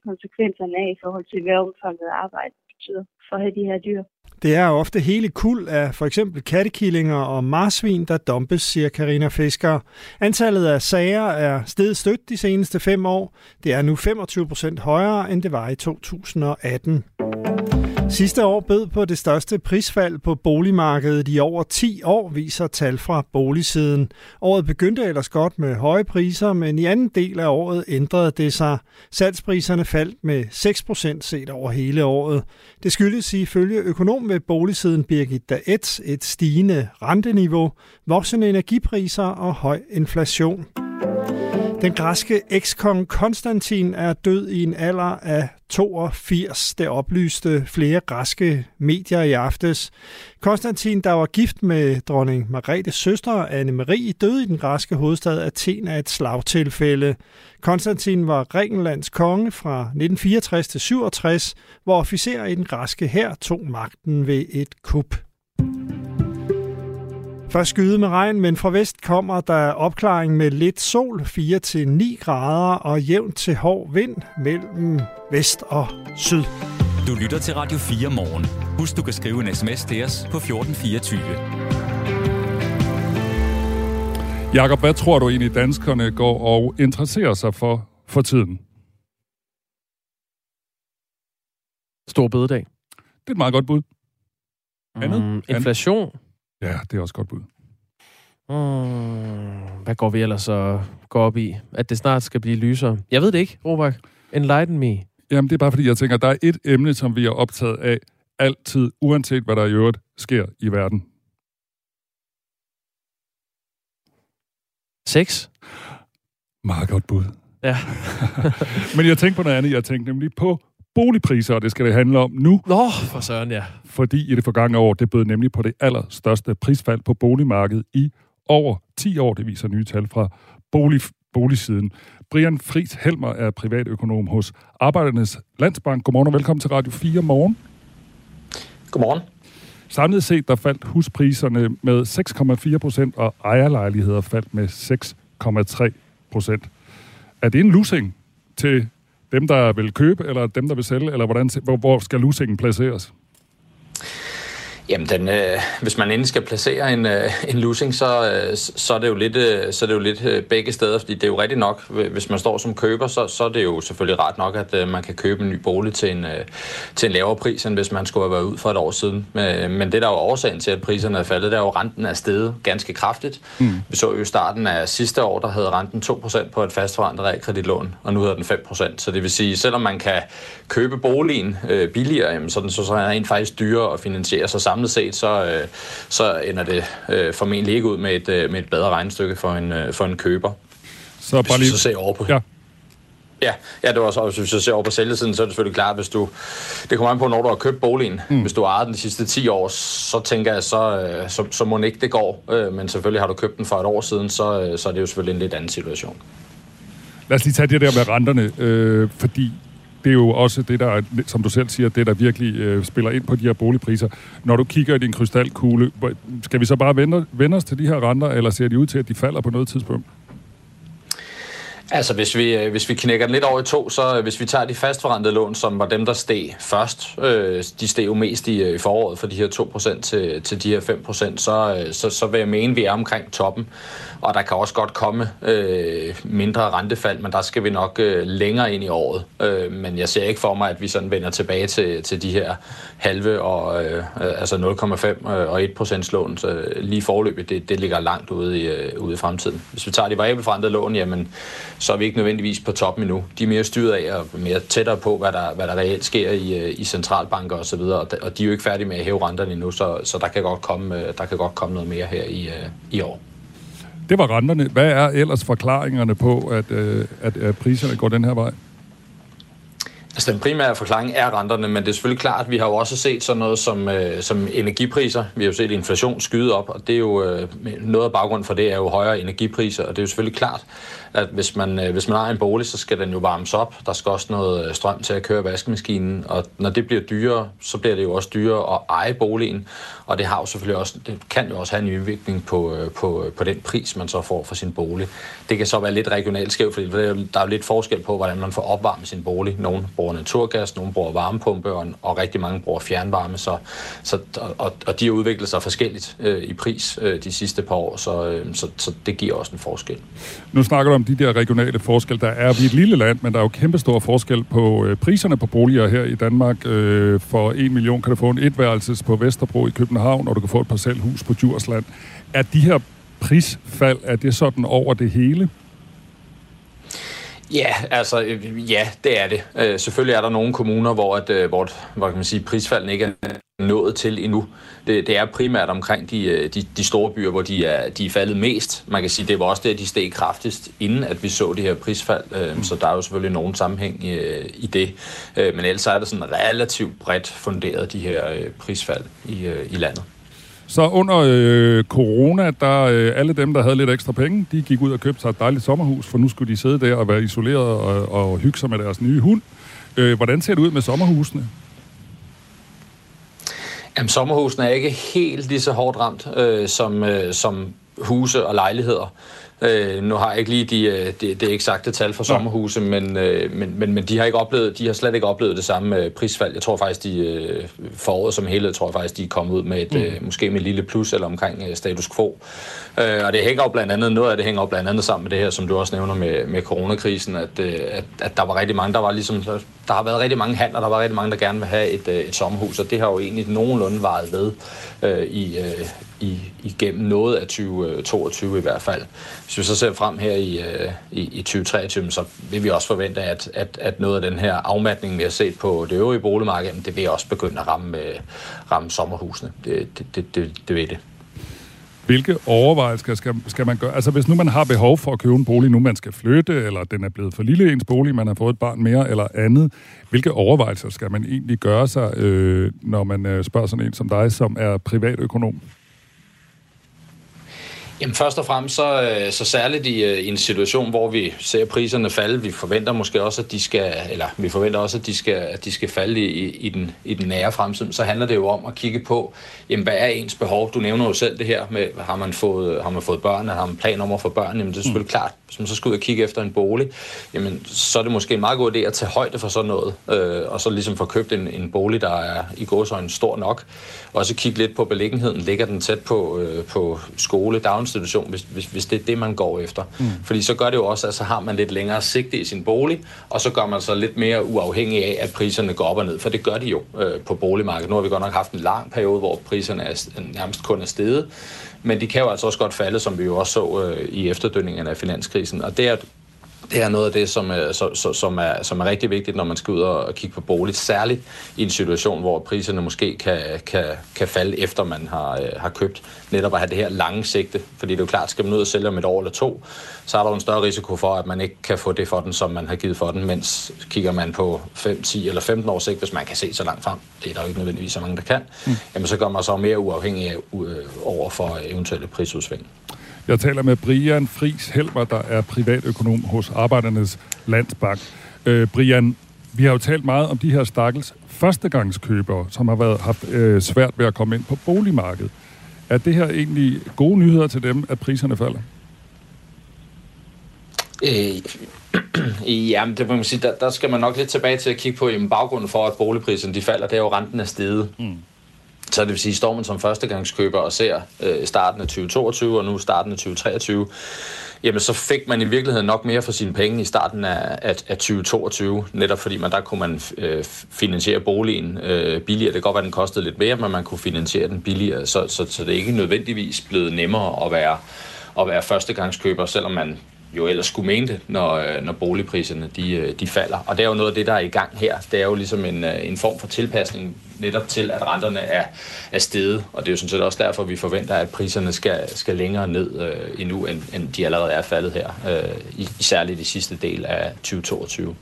konsekvenserne af i forhold til, hvad omfanget arbejde betyder for at have de her dyr. Det er ofte hele kul af for eksempel kattekillinger og marsvin, der dumpes, siger Karina Fisker. Antallet af sager er steget stødt de seneste fem år. Det er nu 25 procent højere, end det var i 2018. Sidste år bød på det største prisfald på boligmarkedet i over 10 år, viser tal fra boligsiden. Året begyndte ellers godt med høje priser, men i anden del af året ændrede det sig. Salgspriserne faldt med 6% set over hele året. Det skyldes ifølge økonom ved boligsiden Birgit Daet et stigende renteniveau, voksende energipriser og høj inflation. Den græske ekskong Konstantin er død i en alder af 82. Det oplyste flere græske medier i aftes. Konstantin, der var gift med dronning Margrethes søster Anne-Marie, døde i den græske hovedstad Athen af et slagtilfælde. Konstantin var Grækenlands konge fra 1964 til 67, hvor officerer i den græske hær tog magten ved et kup. Først skyde med regn, men fra vest kommer der opklaring med lidt sol, 4-9 grader og jævnt til hård vind mellem vest og syd. Du lytter til Radio 4 morgen. Husk, du kan skrive en sms til os på 1424. Jakob, hvad tror du egentlig danskerne går og interesserer sig for for tiden? Stor bededag. Det er et meget godt bud. Andet? Mm, inflation. Ja, det er også godt bud. Mm, hvad går vi ellers og går op i? At det snart skal blive lysere? Jeg ved det ikke, Robak. Enlighten me. Jamen, det er bare fordi, jeg tænker, at der er et emne, som vi er optaget af altid, uanset hvad der i øvrigt sker i verden. Sex? Meget godt bud. Ja. Men jeg tænkte på noget andet. Jeg tænkte nemlig på boligpriser, og det skal det handle om nu. Nå, for søren, ja. Fordi i det forgangne år, det bød nemlig på det allerstørste prisfald på boligmarkedet i over 10 år. Det viser nye tal fra bolig, boligsiden. Brian Friis Helmer er privatøkonom hos Arbejdernes Landsbank. Godmorgen og velkommen til Radio 4 morgen. Godmorgen. Samlet set, der faldt huspriserne med 6,4 procent, og ejerlejligheder faldt med 6,3 procent. Er det en losing til dem, der vil købe, eller dem, der vil sælge, eller hvordan, hvor, hvor skal lusingen placeres? Jamen, den, øh, hvis man endelig skal placere en, øh, en losing, så, øh, så, er det jo lidt, øh, så er det jo lidt øh, begge steder, fordi det er jo rigtigt nok, hvis man står som køber, så, så er det jo selvfølgelig ret nok, at øh, man kan købe en ny bolig til en, øh, til en lavere pris, end hvis man skulle have været ud for et år siden. Men, men det, der er jo årsagen til, at priserne er faldet, det er jo, at renten er steget ganske kraftigt. Mm. Vi så jo i starten af sidste år, der havde renten 2% på et fastforrentet realkreditlån, og nu hedder den 5%. Så det vil sige, selvom man kan købe boligen øh, billigere, jamen, så, den, så, så er den faktisk dyrere at finansiere sig samlet set, så, øh, så ender det øh, formentlig ikke ud med et, øh, med et bedre regnestykke for en, øh, for en køber. Så bare lige... så ser over på... Ja. Ja, ja, det var så, hvis du ser over på sælgesiden, så er det selvfølgelig klart, hvis du, det kommer an på, når du har købt boligen. Mm. Hvis du har ejet den de sidste 10 år, så tænker jeg, så, øh, så, så må ikke det går. Øh, men selvfølgelig har du købt den for et år siden, så, øh, så er det jo selvfølgelig en lidt anden situation. Lad os lige tage det der med renterne, øh, fordi det er jo også det, der, som du selv siger, det, der virkelig øh, spiller ind på de her boligpriser. Når du kigger i din krystalkugle, skal vi så bare vende, vende os til de her renter, eller ser de ud til, at de falder på noget tidspunkt? Altså, hvis vi, øh, hvis vi knækker den lidt over i to, så øh, hvis vi tager de fastforrentede lån, som var dem, der steg først, øh, de steg jo mest i, øh, i foråret for de her 2% til, til de her 5%, så, så, så vil jeg mene, at vi er omkring toppen. Og der kan også godt komme øh, mindre rentefald, men der skal vi nok øh, længere ind i året. Øh, men jeg ser ikke for mig, at vi sådan vender tilbage til, til de her halve og øh, altså 0,5 øh, og 1 lån. Så lige forløbet, det, det ligger langt ude i, øh, ude i fremtiden. Hvis vi tager de variabelforrentede lån, jamen, så er vi ikke nødvendigvis på toppen endnu. De er mere styret af og mere tættere på, hvad der, hvad der reelt sker i, øh, i centralbanker osv., og, og de er jo ikke færdige med at hæve renterne endnu, så, så der, kan godt komme, øh, der kan godt komme noget mere her i, i år. Det var renterne. Hvad er ellers forklaringerne på, at, øh, at, at priserne går den her vej? Altså den primære forklaring er renterne, men det er selvfølgelig klart, at vi har jo også set sådan noget som, øh, som energipriser. Vi har jo set inflation skyde op, og det er jo øh, noget af baggrunden for det er jo højere energipriser, og det er jo selvfølgelig klart, at hvis man, øh, hvis man har en bolig, så skal den jo varmes op. Der skal også noget øh, strøm til at køre vaskemaskinen, og når det bliver dyrere, så bliver det jo også dyrere at eje boligen, og det har jo selvfølgelig også, det kan jo også have en udvikling på, øh, på, øh, på den pris, man så får for sin bolig. Det kan så være lidt regionalt skævt, fordi der er jo lidt forskel på, hvordan man får opvarmet sin bolig. Nogle bruger naturgas, nogle bruger varmepumpe, og, og rigtig mange bruger fjernvarme, så, så, og, og de har udviklet sig forskelligt øh, i pris øh, de sidste par år, så, øh, så, så det giver også en forskel. Nu snakker du om de der regionale forskelle. Der er vi et lille land, men der er jo kæmpestor forskel på øh, priserne på boliger her i Danmark. Øh, for en million kan du få en etværelses på Vesterbro i København, og du kan få et parcelhus på Djursland. Er de her prisfald, er det sådan over det hele? Ja, altså, øh, ja, det er det. Øh, selvfølgelig er der nogle kommuner, hvor, at, øh, hvor, hvor kan man sige, prisfalden ikke er nået til endnu. Det, det er primært omkring de, øh, de, de store byer, hvor de er, de er faldet mest. Man kan sige, det var også det, de steg kraftigst, inden at vi så det her prisfald. Øh, så der er jo selvfølgelig nogen sammenhæng i, i det. Men ellers er det sådan relativt bredt funderet, de her prisfald i, i landet. Så under øh, corona, der øh, alle dem, der havde lidt ekstra penge, de gik ud og købte sig et dejligt sommerhus, for nu skulle de sidde der og være isoleret og, og hygge sig med deres nye hund. Øh, hvordan ser det ud med sommerhusene? Jamen, sommerhusene er ikke helt lige så hårdt ramt øh, som, øh, som huse og lejligheder. Øh, nu har jeg ikke lige de, øh, de, de eksakte tal for sommerhuse, men, øh, men, men, men de har ikke oplevet, de har slet ikke oplevet det samme øh, prisfald. Jeg tror faktisk, de øh, foråret som helhed, tror jeg faktisk, de er kommet ud med et, mm. øh, måske med et lille plus eller omkring øh, status quo. Øh, og det hænger jo blandt andet, noget af det hænger jo blandt andet sammen med det her, som du også nævner med, med coronakrisen, at, øh, at, at der var rigtig mange, der var ligesom, der har været rigtig mange handler, der var rigtig mange, der gerne vil have et, øh, et sommerhus, og det har jo egentlig nogenlunde varet ved øh, i, øh, i, igennem noget af 2022 øh, i hvert fald. Hvis vi så ser frem her i, øh, i, i 2023, så vil vi også forvente, at, at, at noget af den her afmatning, vi har set på det øvrige boligmarked, det vil også begynde at ramme, øh, ramme sommerhusene. Det, det, det, det, det vil det. Hvilke overvejelser skal, skal man gøre? Altså hvis nu man har behov for at købe en bolig, nu man skal flytte, eller den er blevet for lille ens bolig, man har fået et barn mere eller andet, hvilke overvejelser skal man egentlig gøre sig, øh, når man øh, spørger sådan en som dig, som er privatøkonom? Jamen først og fremmest så, øh, så særligt i, øh, i en situation, hvor vi ser priserne falde, vi forventer måske også, at de skal, eller vi forventer også, at de skal, at de skal falde i, i, den, i den nære fremtid, så handler det jo om at kigge på, jamen, hvad er ens behov? Du nævner jo selv det her med, har man fået, har man fået børn, har man plan om at få børn? Jamen det er selvfølgelig mm. klart, hvis man så skal ud og kigge efter en bolig, jamen så er det måske en meget god idé at tage højde for sådan noget, øh, og så ligesom få købt en, en bolig, der er i gåsøjne stor nok. Også kigge lidt på beliggenheden. Ligger den tæt på, øh, på skole, daginstitution, hvis, hvis, hvis det er det, man går efter. Mm. Fordi så gør det jo også, at så har man lidt længere sigte i sin bolig, og så gør man så lidt mere uafhængig af, at priserne går op og ned. For det gør de jo øh, på boligmarkedet. Nu har vi godt nok haft en lang periode, hvor priserne er, nærmest kun er steget. Men de kan jo altså også godt falde, som vi jo også så øh, i efterdønningerne af finanskrisen. Og det er det er noget af det, som, som, som, er, som er rigtig vigtigt, når man skal ud og kigge på bolig. Særligt i en situation, hvor priserne måske kan, kan, kan falde, efter man har, øh, har købt. Netop at have det her lange sigte. Fordi det er jo klart, skal man ud og sælge om et år eller to, så er der jo en større risiko for, at man ikke kan få det for den, som man har givet for den. Mens kigger man på 5, 10 eller 15 års sigt, hvis man kan se så langt frem, det er der jo ikke nødvendigvis så mange, der kan, mm. jamen så gør man så mere uafhængig af, øh, over for eventuelle prisudsving. Jeg taler med Brian Fris Helmer, der er privatøkonom hos Arbejdernes Landsbank. Øh, Brian, vi har jo talt meget om de her stakkels førstegangskøbere, som har været, haft øh, svært ved at komme ind på boligmarkedet. Er det her egentlig gode nyheder til dem, at priserne falder? Øh, ja, det må man sige, der, der skal man nok lidt tilbage til at kigge på, i baggrunden for, at boligpriserne de falder, det er jo renten er steget. Mm. Så det vil sige, står man som førstegangskøber og ser øh, starten af 2022 og nu starten af 2023, jamen så fik man i virkeligheden nok mere for sine penge i starten af, af, af 2022, netop fordi man der kunne man øh, finansiere boligen øh, billigere. Det kan godt være, at den kostede lidt mere, men man kunne finansiere den billigere, så, så, så det er ikke nødvendigvis blevet nemmere at være, at være førstegangskøber, selvom man jo ellers skulle mene det, når, øh, når boligpriserne de, øh, de falder. Og det er jo noget af det, der er i gang her. Det er jo ligesom en, øh, en form for tilpasning netop til, at renterne er, er steget. Og det er jo sådan set også derfor, vi forventer, at priserne skal, skal længere ned øh, endnu, end, end de allerede er faldet her, øh, i, særligt i sidste del af 2022.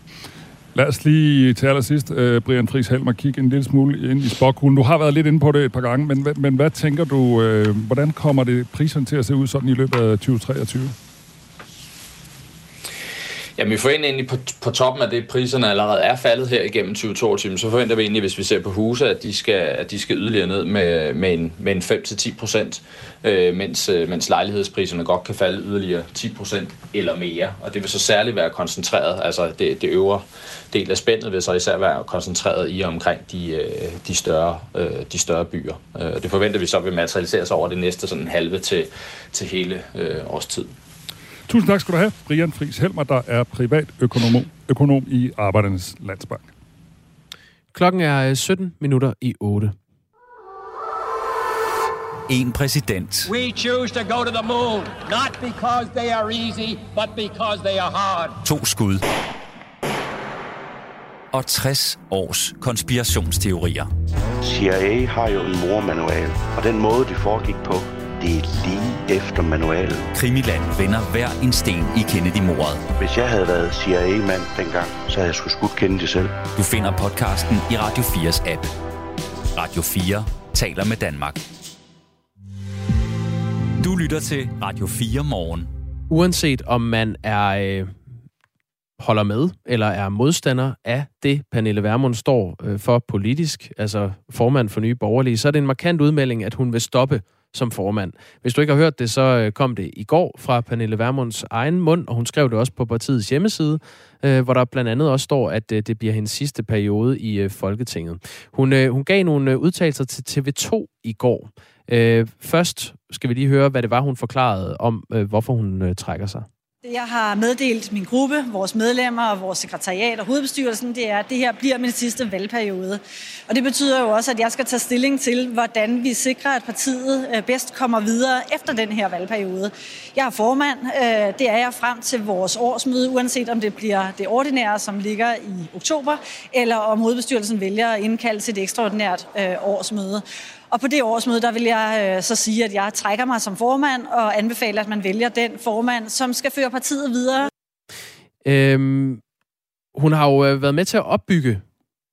Lad os lige til allersidst, uh, Brian Friis Helmer, kigge en lille smule ind i spokhulen. Du har været lidt inde på det et par gange, men, men hvad tænker du, uh, hvordan kommer det priserne til at se ud sådan i løbet af 2023? Jamen, vi forventer egentlig på, på toppen af det, priserne allerede er faldet her igennem 2022, så forventer vi egentlig, hvis vi ser på huse, at de skal, at de skal yderligere ned med, med en, med en 5-10 procent, øh, mens, øh, mens lejlighedspriserne godt kan falde yderligere 10 procent eller mere. Og det vil så særligt være koncentreret, altså det, det øvre del af spændet vil så især være koncentreret i omkring de, øh, de, større, øh, de større byer. Det forventer vi så vil materialisere sig over det næste sådan halve til, til hele øh, årstid. tid. Tusind tak skal du have, Brian Friis Helmer, der er privatøkonom økonom i Arbejdernes Landsbank. Klokken er 17 øh, minutter i 8. En præsident. We choose to go to the moon, not because they are easy, but because they are hard. To skud. Og 60 års konspirationsteorier. CIA har jo en mormanual, og den måde, de foregik på, det er lige efter manualen. Krimiland vender hver en sten i Kennedy-mordet. Hvis jeg havde været CIA-mand dengang, så havde jeg skulle skudt Kennedy selv. Du finder podcasten i Radio 4's app. Radio 4 taler med Danmark. Du lytter til Radio 4 morgen. Uanset om man er øh, holder med eller er modstander af det, Pernille Vermund står øh, for politisk, altså formand for Nye Borgerlige, så er det en markant udmelding, at hun vil stoppe som formand. Hvis du ikke har hørt det, så øh, kom det i går fra Pernille Vermunds egen mund, og hun skrev det også på partiets hjemmeside, øh, hvor der blandt andet også står, at øh, det bliver hendes sidste periode i Folketinget. Hun, hun gav nogle udtalelser til TV2 i går. Først skal vi lige høre, hvad det var, hun forklarede om, hvorfor hun trækker sig. Jeg har meddelt min gruppe, vores medlemmer og vores sekretariat og hovedbestyrelsen, det er, at det her bliver min sidste valgperiode. Og det betyder jo også, at jeg skal tage stilling til, hvordan vi sikrer, at partiet øh, bedst kommer videre efter den her valgperiode. Jeg er formand. Øh, det er jeg frem til vores årsmøde, uanset om det bliver det ordinære, som ligger i oktober, eller om hovedbestyrelsen vælger at indkalde til et ekstraordinært øh, årsmøde. Og på det årsmøde, der vil jeg øh, så sige, at jeg trækker mig som formand og anbefaler, at man vælger den formand, som skal føre partiet videre. Øhm, hun har jo øh, været med til at opbygge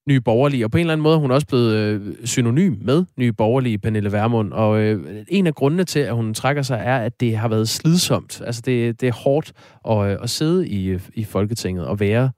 Nye Borgerlige, og på en eller anden måde er hun også blevet øh, synonym med Nye Borgerlige, Pernille Vermund. Og øh, en af grundene til, at hun trækker sig, er, at det har været slidsomt. Altså, det, det er hårdt at, øh, at sidde i, øh, i Folketinget og være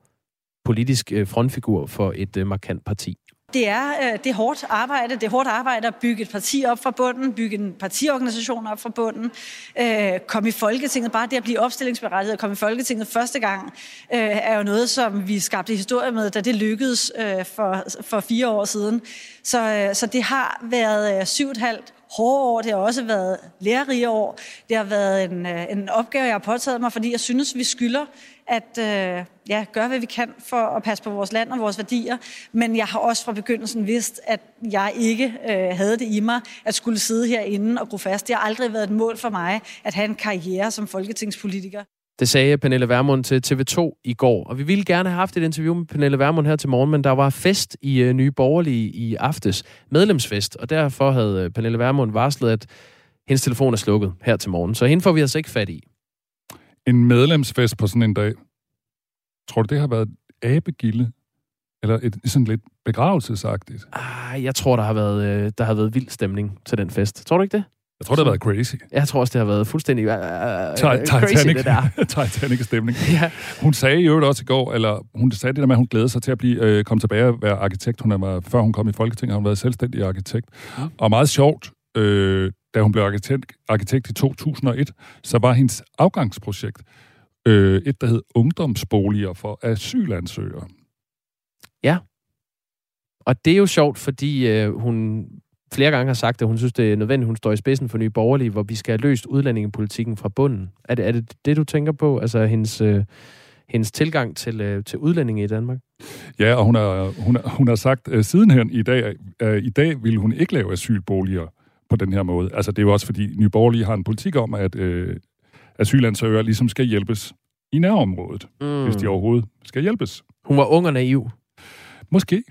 politisk øh, frontfigur for et øh, markant parti. Det er, øh, det er hårdt arbejde. Det er hårdt arbejde at bygge et parti op fra bunden, bygge en partiorganisation op fra bunden, øh, komme i Folketinget. Bare det at blive opstillingsberettiget og komme i Folketinget første gang, øh, er jo noget, som vi skabte historie med, da det lykkedes øh, for, for fire år siden. Så, øh, så det har været øh, syv og et halvt hårde år. Det har også været lærerige år. Det har været en, øh, en opgave, jeg har påtaget mig, fordi jeg synes, vi skylder at øh, ja, gøre, hvad vi kan for at passe på vores land og vores værdier. Men jeg har også fra begyndelsen vidst, at jeg ikke øh, havde det i mig at skulle sidde herinde og gro fast. Det har aldrig været et mål for mig at have en karriere som folketingspolitiker. Det sagde Pernille Vermund til TV2 i går. Og vi ville gerne have haft et interview med Pernille Vermund her til morgen, men der var fest i uh, Nye Borgerlige i aftes. Medlemsfest. Og derfor havde uh, Pernille Vermund varslet, at hendes telefon er slukket her til morgen. Så hende får vi altså ikke fat i. En medlemsfest på sådan en dag. Tror du, det har været abegilde? Eller et sådan lidt begravelsesagtigt? Ah, jeg tror, der har, været, øh, der har været vild stemning til den fest. Tror du ikke det? Jeg tror, det har været crazy. Jeg tror også, det har været fuldstændig uh, Titanic, crazy, det der. Titanic-stemning. ja. Hun sagde øvrigt også i går, eller hun sagde det der med, at hun glæder sig til at blive, øh, komme tilbage og være arkitekt. Hun var, før hun kom i Folketinget, har hun været selvstændig arkitekt. Mm. Og meget sjovt, øh, da hun blev arkitekt, arkitekt i 2001, så var hendes afgangsprojekt øh, et, der hed Ungdomsboliger for asylansøgere. Ja. Og det er jo sjovt, fordi øh, hun flere gange har sagt, at hun synes, det er nødvendigt, at hun står i spidsen for Nye Borgerlige, hvor vi skal have løst udlændingepolitikken fra bunden. Er det er det, det, du tænker på? Altså hendes, øh, hendes tilgang til, øh, til udlændinge i Danmark? Ja, og hun har, hun har, hun har sagt øh, sidenhen i dag, øh, i dag vil hun ikke lave asylboliger på den her måde. Altså det er jo også, fordi Nye Borgerlige har en politik om, at øh, asylansøgere ligesom skal hjælpes i nærområdet, mm. hvis de overhovedet skal hjælpes. Hun var ung og naiv. Måske.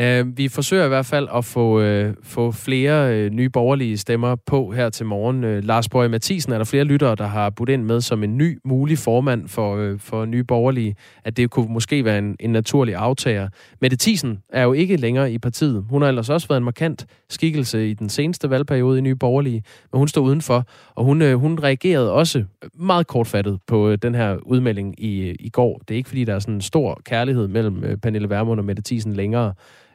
Uh, vi forsøger i hvert fald at få, uh, få flere uh, nye borgerlige stemmer på her til morgen. Uh, Lars Borg Mathisen er der flere lyttere, der har budt ind med som en ny mulig formand for, uh, for nye borgerlige, at det kunne måske være en, en naturlig aftager. Mette Thiesen er jo ikke længere i partiet. Hun har ellers også været en markant skikkelse i den seneste valgperiode i nye borgerlige, men hun står udenfor, og hun, uh, hun reagerede også meget kortfattet på uh, den her udmelding i, uh, i går. Det er ikke fordi, der er sådan en stor kærlighed mellem uh, Pernille Vermund og Mette Thiesen længere.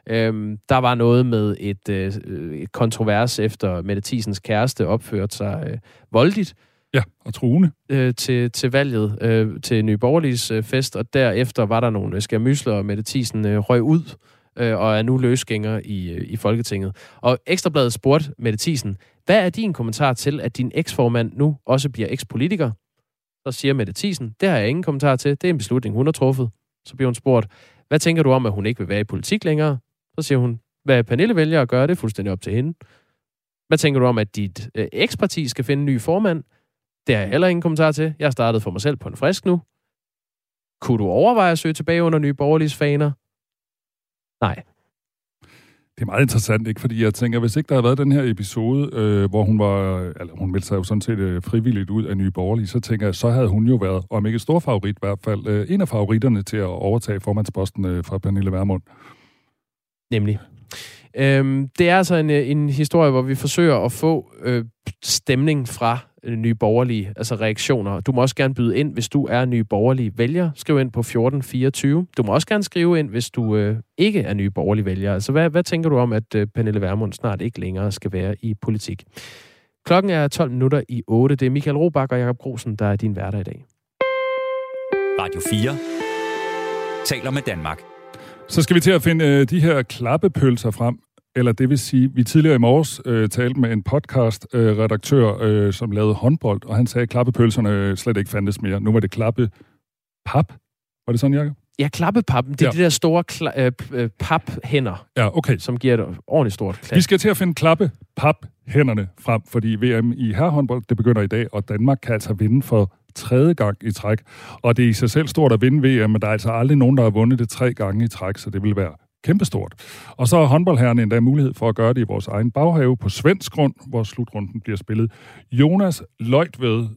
Øhm, der var noget med et, øh, et kontrovers efter Mette Thiesens kæreste opførte sig øh, voldeligt. Ja, og truende. Øh, til, til valget øh, til Nye Borgerliges øh, fest, og derefter var der nogle skærmysler, og Mette Thiesen øh, røg ud øh, og er nu løsgænger i, øh, i Folketinget. Og Ekstrabladet spurgte Mette Thiesen, hvad er din kommentar til, at din eksformand nu også bliver ekspolitiker? Så siger Mette Thiesen, det har jeg ingen kommentar til, det er en beslutning, hun har truffet. Så bliver hun spurgt, hvad tænker du om, at hun ikke vil være i politik længere? Så siger hun, hvad Pernille vælger at gøre, det er fuldstændig op til hende. Hvad tænker du om, at dit øh, eksparti skal finde en ny formand? Det har jeg heller ingen kommentar til. Jeg har startet for mig selv på en frisk nu. Kunne du overveje at søge tilbage under nye borgerlige faner? Nej. Det er meget interessant, ikke? Fordi jeg tænker, hvis ikke der havde været den her episode, øh, hvor hun var, eller hun meldte sig jo sådan set øh, frivilligt ud af Nye Borgerlige, så tænker jeg, så havde hun jo været, om ikke stor favorit i hvert fald, øh, en af favoritterne til at overtage formandsposten øh, fra Pernille Vermund. Nemlig. Øhm, det er altså en, øh, en historie, hvor vi forsøger at få øh, stemning fra nye borgerlige, altså reaktioner. Du må også gerne byde ind, hvis du er nye borgerlige vælger. Skriv ind på 1424. Du må også gerne skrive ind, hvis du øh, ikke er nye borgerlige vælger. Altså, hvad, hvad tænker du om, at øh, Pernille Vermund snart ikke længere skal være i politik? Klokken er 12 minutter i 8. Det er Michael Robach og Jakob Grosen, der er din hverdag i dag. Radio 4 taler med Danmark. Så skal vi til at finde øh, de her klappepølser frem. Eller det vil sige, vi tidligere i morges øh, talte med en podcast-redaktør, øh, øh, som lavede håndbold, og han sagde, at klappepølserne slet ikke fandtes mere. Nu var det klappe pap. Var det sådan, Jacob? Ja, klappepappen. Det er ja. de der store kla- øh, øh paphænder, ja, okay. som giver et ordentligt stort klap. Vi skal til at finde klappe hænderne frem, fordi VM i herrehåndbold, det begynder i dag, og Danmark kan altså vinde for tredje gang i træk. Og det er i sig selv stort at vinde VM, men der er altså aldrig nogen, der har vundet det tre gange i træk, så det vil være kæmpestort. Og så har håndboldherrene endda mulighed for at gøre det i vores egen baghave på svensk grund, hvor slutrunden bliver spillet. Jonas Løjtved,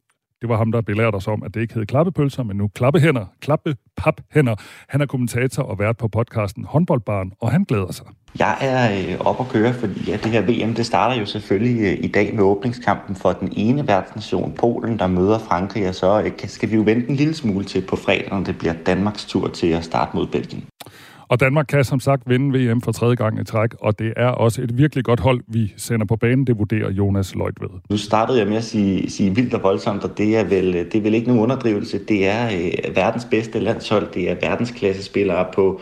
det var ham, der belærte os om, at det ikke hed klappepølser, men nu klappehænder, klappepaphænder. Han er kommentator og vært på podcasten Håndboldbarn, og han glæder sig. Jeg er øh, op at køre, fordi ja, det her VM det starter jo selvfølgelig øh, i dag med åbningskampen for den ene værtsnation, Polen, der møder Frankrig, og så øh, skal vi jo vente en lille smule til på fredag, når det bliver Danmarks tur til at starte mod Belgien. Og Danmark kan som sagt vinde VM for tredje gang i træk, og det er også et virkelig godt hold, vi sender på banen. Det vurderer Jonas Løjtved. Nu startede jeg med at sige, sige vildt og voldsomt, og det er vel, det er vel ikke nogen underdrivelse. Det er øh, verdens bedste landshold. Det er verdensklasse spillere på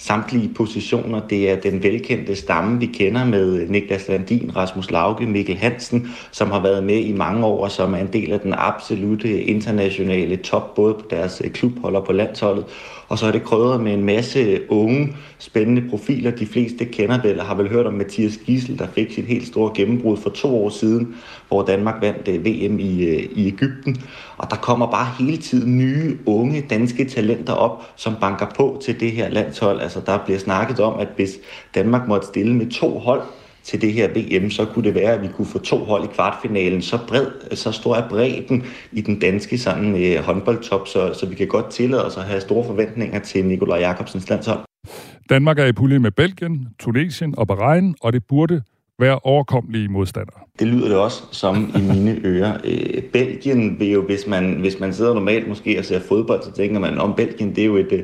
samtlige positioner. Det er den velkendte stamme, vi kender med Niklas Landin, Rasmus Lauke, Mikkel Hansen, som har været med i mange år, og som er en del af den absolute internationale top, både på deres øh, klubhold og på landsholdet. Og så er det krydret med en masse unge, spændende profiler. De fleste kender vel og har vel hørt om Mathias Gissel, der fik sit helt store gennembrud for to år siden, hvor Danmark vandt øh, VM i, øh, i Ægypten. Og der kommer bare hele tiden nye, unge danske talenter op, som banker på til det her landshold. Altså der bliver snakket om, at hvis Danmark måtte stille med to hold, til det her VM, så kunne det være, at vi kunne få to hold i kvartfinalen. Så, bred, så stor er bredden i den danske sådan, øh, håndboldtop, så, så vi kan godt tillade os at have store forventninger til Nikolaj Jakobsens landshold. Danmark er i pulje med Belgien, Tunesien og Bahrain, og det burde være overkommelige modstandere. Det lyder det også som i mine ører. Øh, Belgien vil jo, hvis man, hvis man sidder normalt måske og ser fodbold, så tænker man, om Belgien, det er jo et, øh,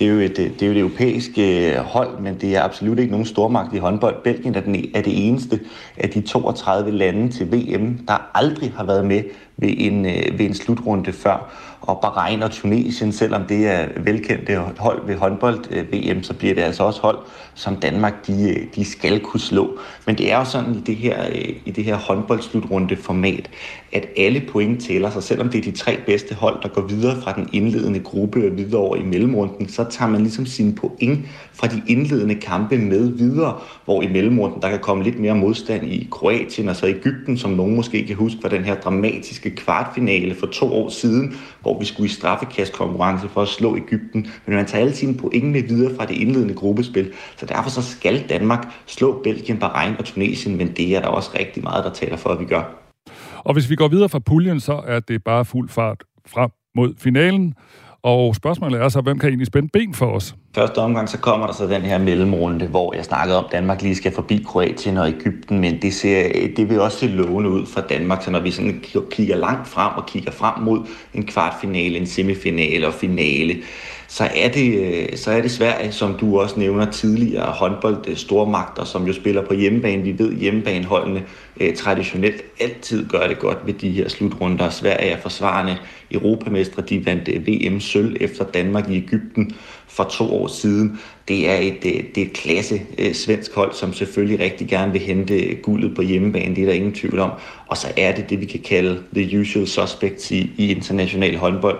det er jo et, det er jo et europæisk øh, hold, men det er absolut ikke nogen stormagt i håndbold. Belgien er, den, e, er det eneste af de 32 lande til VM, der aldrig har været med ved en, øh, ved en slutrunde før. Og Bahrain og Tunesien, selvom det er velkendte hold ved håndbold-VM, øh, så bliver det altså også hold, som Danmark de, øh, de skal kunne slå. Men det er jo sådan i det her, øh, i det her håndboldslutrunde-format, at alle point tæller sig. Selvom det er de tre bedste hold, der går videre fra den indledende gruppe og videre over i mellemrunden, så tager man ligesom sine point fra de indledende kampe med videre, hvor i mellemrunden der kan komme lidt mere modstand i Kroatien og så Ægypten, som nogen måske kan huske, fra den her dramatiske kvartfinale for to år siden, hvor vi skulle i straffekastkonkurrence for at slå Ægypten. Men man tager alle sine point med videre fra det indledende gruppespil, så derfor så skal Danmark slå Belgien, Bahrain og Tunesien, men det er der også rigtig meget, der taler for, at vi gør. Og hvis vi går videre fra puljen, så er det bare fuld fart frem mod finalen. Og spørgsmålet er så, hvem kan egentlig spænde ben for os? Første omgang, så kommer der så den her mellemrunde, hvor jeg snakkede om, at Danmark lige skal forbi Kroatien og Ægypten, men det, ser, det vil også se lovende ud for Danmark, så når vi sådan kigger langt frem og kigger frem mod en kvartfinale, en semifinale og finale, så er det, øh, så er det Sverige, som du også nævner tidligere, håndbold øh, stormagter, som jo spiller på hjemmebane. Vi ved, hjemmebaneholdene eh, traditionelt altid gør det godt ved de her slutrunder. Sverige er forsvarende europamestre. De vandt VM sølv efter Danmark i Ægypten for to år siden. Det er et, det er et klasse svensk hold, som selvfølgelig rigtig gerne vil hente guldet på hjemmebane. Det er der ingen tvivl om. Og så er det det, vi kan kalde the usual suspects i, i international håndbold.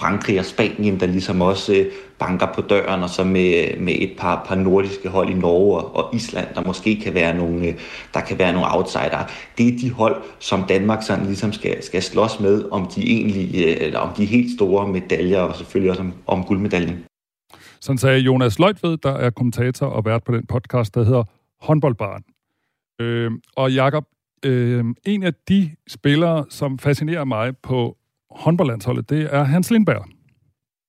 Frankrig og Spanien, der ligesom også øh, banker på døren, og så med, med et par, par nordiske hold i Norge og Island, der måske kan være nogle, øh, der kan være nogle outsider. Det er de hold, som Danmark sådan ligesom skal, skal slås med, om de egentlig, øh, eller om de helt store medaljer, og selvfølgelig også om, om guldmedaljen. Sådan sagde Jonas Løjtved, der er kommentator og vært på den podcast, der hedder Håndboldbarn. Øh, og Jakob, øh, en af de spillere, som fascinerer mig på håndboldlandsholdet, det er Hans Lindberg.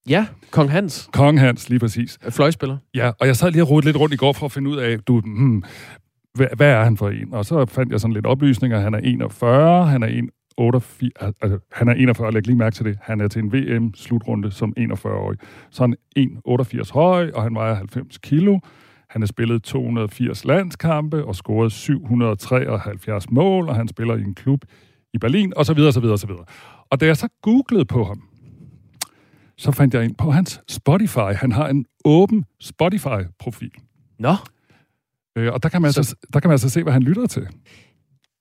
Ja, Kong Hans. Kong Hans, lige præcis. Fløjspiller. Ja, og jeg sad lige og rodet lidt rundt i går for at finde ud af, du, hmm, hvad, hvad er han for en? Og så fandt jeg sådan lidt oplysninger. Han er 41, han er en 88, altså, han er 41, læg lige mærke til det. Han er til en VM-slutrunde som 41-årig. Så han er 1,88 høj, og han vejer 90 kilo. Han har spillet 280 landskampe og scoret 773 mål, og han spiller i en klub i Berlin, og så videre, så videre, så videre. Og da jeg så googlede på ham, så fandt jeg ind på hans Spotify. Han har en åben Spotify-profil. Nå. Øh, og der kan, man så... altså, der kan man altså se, hvad han lytter til.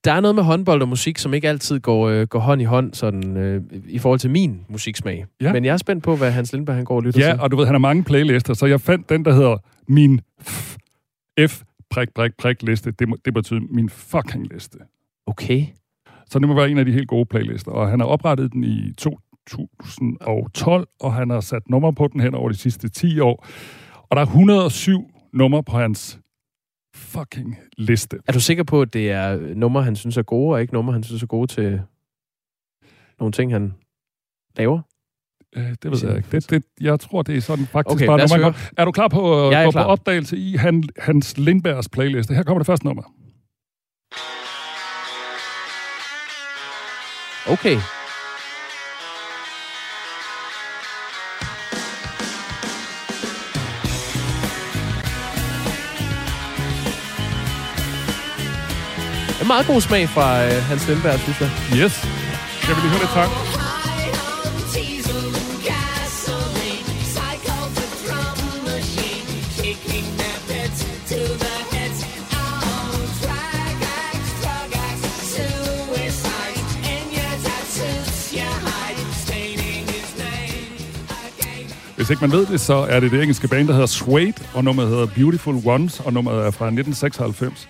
Der er noget med håndbold og musik, som ikke altid går, øh, går hånd i hånd sådan, øh, i forhold til min musiksmag. Ja. Men jeg er spændt på, hvad Hans Lindberg han går og lytter ja, til. Ja, og du ved, han har mange playlister, så jeg fandt den, der hedder min f, f prik, prik, prik liste. Det, det betyder min fucking liste. Okay. Så det må være en af de helt gode playlister. Og han har oprettet den i 2012, og han har sat nummer på den hen over de sidste 10 år. Og der er 107 numre på hans fucking liste. Er du sikker på, at det er numre, han synes er gode, og ikke numre, han synes er gode til nogle ting, han laver? Øh, det ved jeg ikke. Det, det, jeg tror, det er sådan faktisk Okay, bare nummer. høre. Er du klar på at Jeg er gå klar. på opdagelse i han, Hans Lindbergs playliste? Her kommer det første nummer. Okay. En meget god smag fra øh, Hans Lindberg, synes jeg. Yes. Jeg vil lige høre det tak. Hvis ikke man ved det, så er det det engelske band, der hedder Suede, og nummeret hedder Beautiful Ones, og nummeret er fra 1996.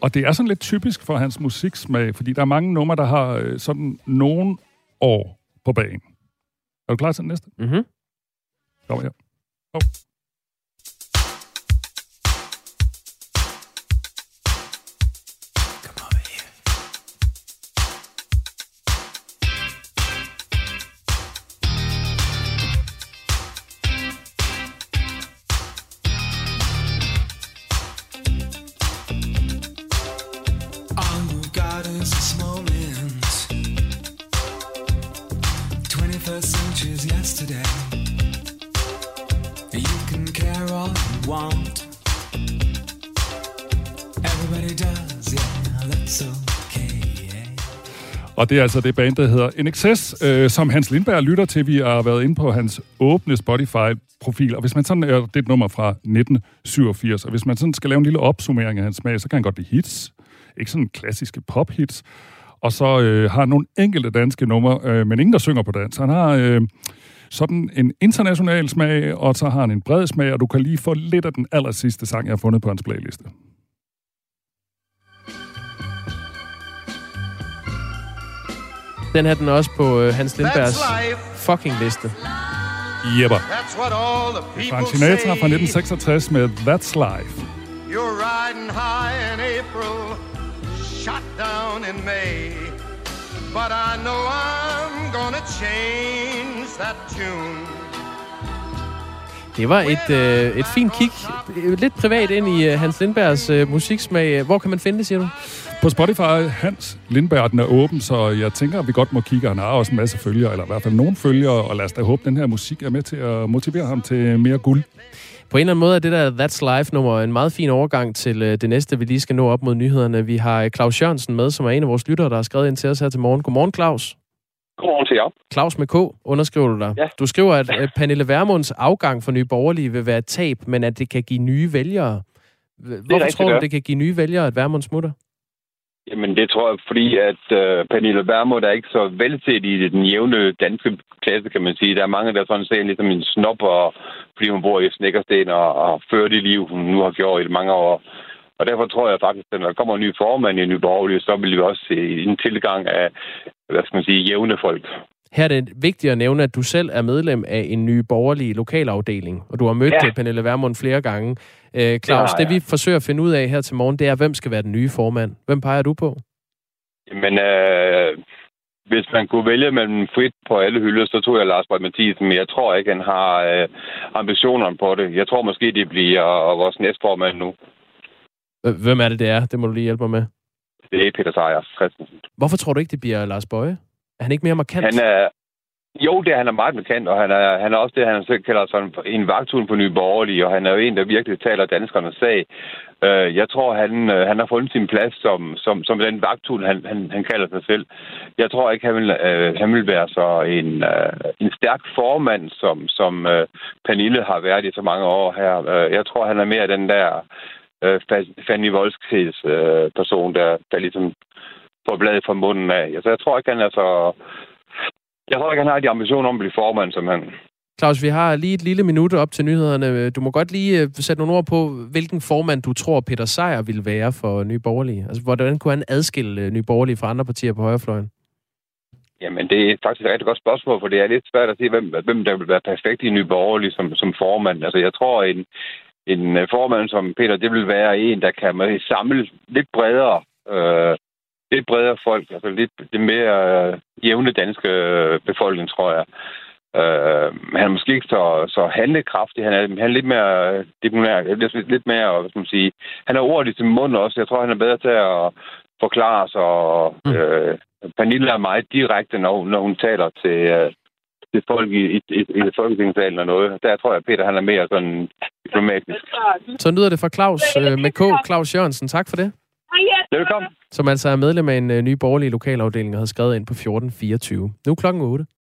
Og det er sådan lidt typisk for hans musiksmag, fordi der er mange numre, der har øh, sådan nogle år på banen. Er du klar til den næste? Mhm. Kom her. Oh. Og det er altså det band, der hedder NXS, øh, som Hans Lindberg lytter til. Vi har været inde på hans åbne Spotify-profil, og hvis man sådan, er det er et nummer fra 1987, og hvis man sådan skal lave en lille opsummering af hans smag, så kan han godt lide hits. Ikke sådan klassiske pop-hits. Og så øh, har han nogle enkelte danske numre, øh, men ingen, der synger på dansk. Han har øh, sådan en international smag, og så har han en bred smag, og du kan lige få lidt af den aller sidste sang, jeg har fundet på hans playliste. Den her den er også på øh, Hans Lindbergs That's life. fucking liste. Jepper. People Frank Sinatra fra 1966 med That's Life. You're riding high in April, shot down in May. But I know I'm gonna change that tune. Det var et, øh, et fint kig, lidt privat ind i øh, Hans Lindbergs øh, musiksmag. Hvor kan man finde det, siger du? På Spotify, Hans Lindberg, den er åben, så jeg tænker, at vi godt må kigge. Han har også en masse følgere, eller i hvert fald nogle følgere, og lad os da håbe, at den her musik er med til at motivere ham til mere guld. På en eller anden måde er det der That's Life-nummer en meget fin overgang til øh, det næste, vi lige skal nå op mod nyhederne. Vi har øh, Claus Jørgensen med, som er en af vores lyttere, der har skrevet ind til os her til morgen. Godmorgen, Claus. Godmorgen til jer. Claus med K, underskriver du dig. Ja. Du skriver, at øh, Pernille Vermunds afgang for Nye Borgerlige vil være et tab, men at det kan give nye vælgere. Hvorfor rigtigt, tror du, ja. det kan give nye vælgere, at Vermund smutter? Jamen, det tror jeg, fordi at øh, Pernille Vermund er ikke så velset i den jævne danske klasse, kan man sige. Der er mange, der sådan ser ligesom en snop, og, fordi hun bor i Snækkersten og, og fører det liv, hun nu har gjort i mange år. Og derfor tror jeg faktisk, at når der kommer en ny formand i Nye Borgerlige, så vil vi også se en tilgang af, hvad skal man sige, jævne folk. Her er det vigtigt at nævne, at du selv er medlem af en ny borgerlig lokalafdeling, og du har mødt Ja. ja. Pernille Vermund flere gange. Øh, Claus, har det, jeg. vi forsøger at finde ud af her til morgen, det er, hvem skal være den nye formand? Hvem peger du på? Men øh, hvis man kunne vælge mellem frit på alle hylder, så tror jeg Lars Borg Mathisen, men jeg tror ikke, han har øh, ambitionerne på det. Jeg tror måske, det bliver vores næstformand nu. Hvem er det, det er? Det må du lige hjælpe mig med. Det er Peter Sejers Christensen. Hvorfor tror du ikke, det bliver Lars Bøje? Er han ikke mere markant? Han er, jo, det er, han er meget markant, og han er, han er også det, han selv kalder sådan en vagthund på Nye Borgerlige, og han er jo en, der virkelig taler danskernes sag. Øh, jeg tror, han, øh, han har fundet sin plads som, som, som den vagthund, han, han, han kalder sig selv. Jeg tror ikke, han vil, øh, han vil være så en, øh, en stærk formand, som, som øh, Pernille har været i så mange år her. Øh, jeg tror, han er mere den der øh, Fa- Fanny Volskeds øh, person, der, der ligesom får bladet fra munden af. Altså, jeg tror ikke, han er så... Jeg tror ikke, han har de ambitioner om at blive formand, som han... Claus, vi har lige et lille minut op til nyhederne. Du må godt lige øh, sætte nogle ord på, hvilken formand du tror, Peter Sejer ville være for Nye Borgerlige. Altså, hvordan kunne han adskille øh, Nye Borgerlige fra andre partier på højrefløjen? Jamen, det er faktisk et rigtig godt spørgsmål, for det er lidt svært at sige, hvem, hvem der vil være perfekt i Nye Borgerlige som, som formand. Altså, jeg tror, en, en øh, formand som Peter, det vil være en, der kan samle lidt bredere, øh, lidt bredere folk, altså lidt, lidt mere øh, jævne danske øh, befolkning, tror jeg. Øh, han er måske ikke så, så handlekraftig. Han er, han er lidt mere, det lidt, lidt mere, hvad skal man sige, han har ordet i sin mund også. Jeg tror, han er bedre til at forklare sig. Og, mm. øh, Pernille er meget direkte, når, når hun taler til, øh, til folk i, i, i, i folketingssalen og noget. Der tror jeg, Peter han er mere sådan diplomatisk. Så lyder det fra Claus øh, med K. Claus Jørgensen. Tak for det. Velkommen. Som altså er medlem af en øh, ny borgerlig lokalafdeling og har skrevet ind på 1424. Nu er klokken 8.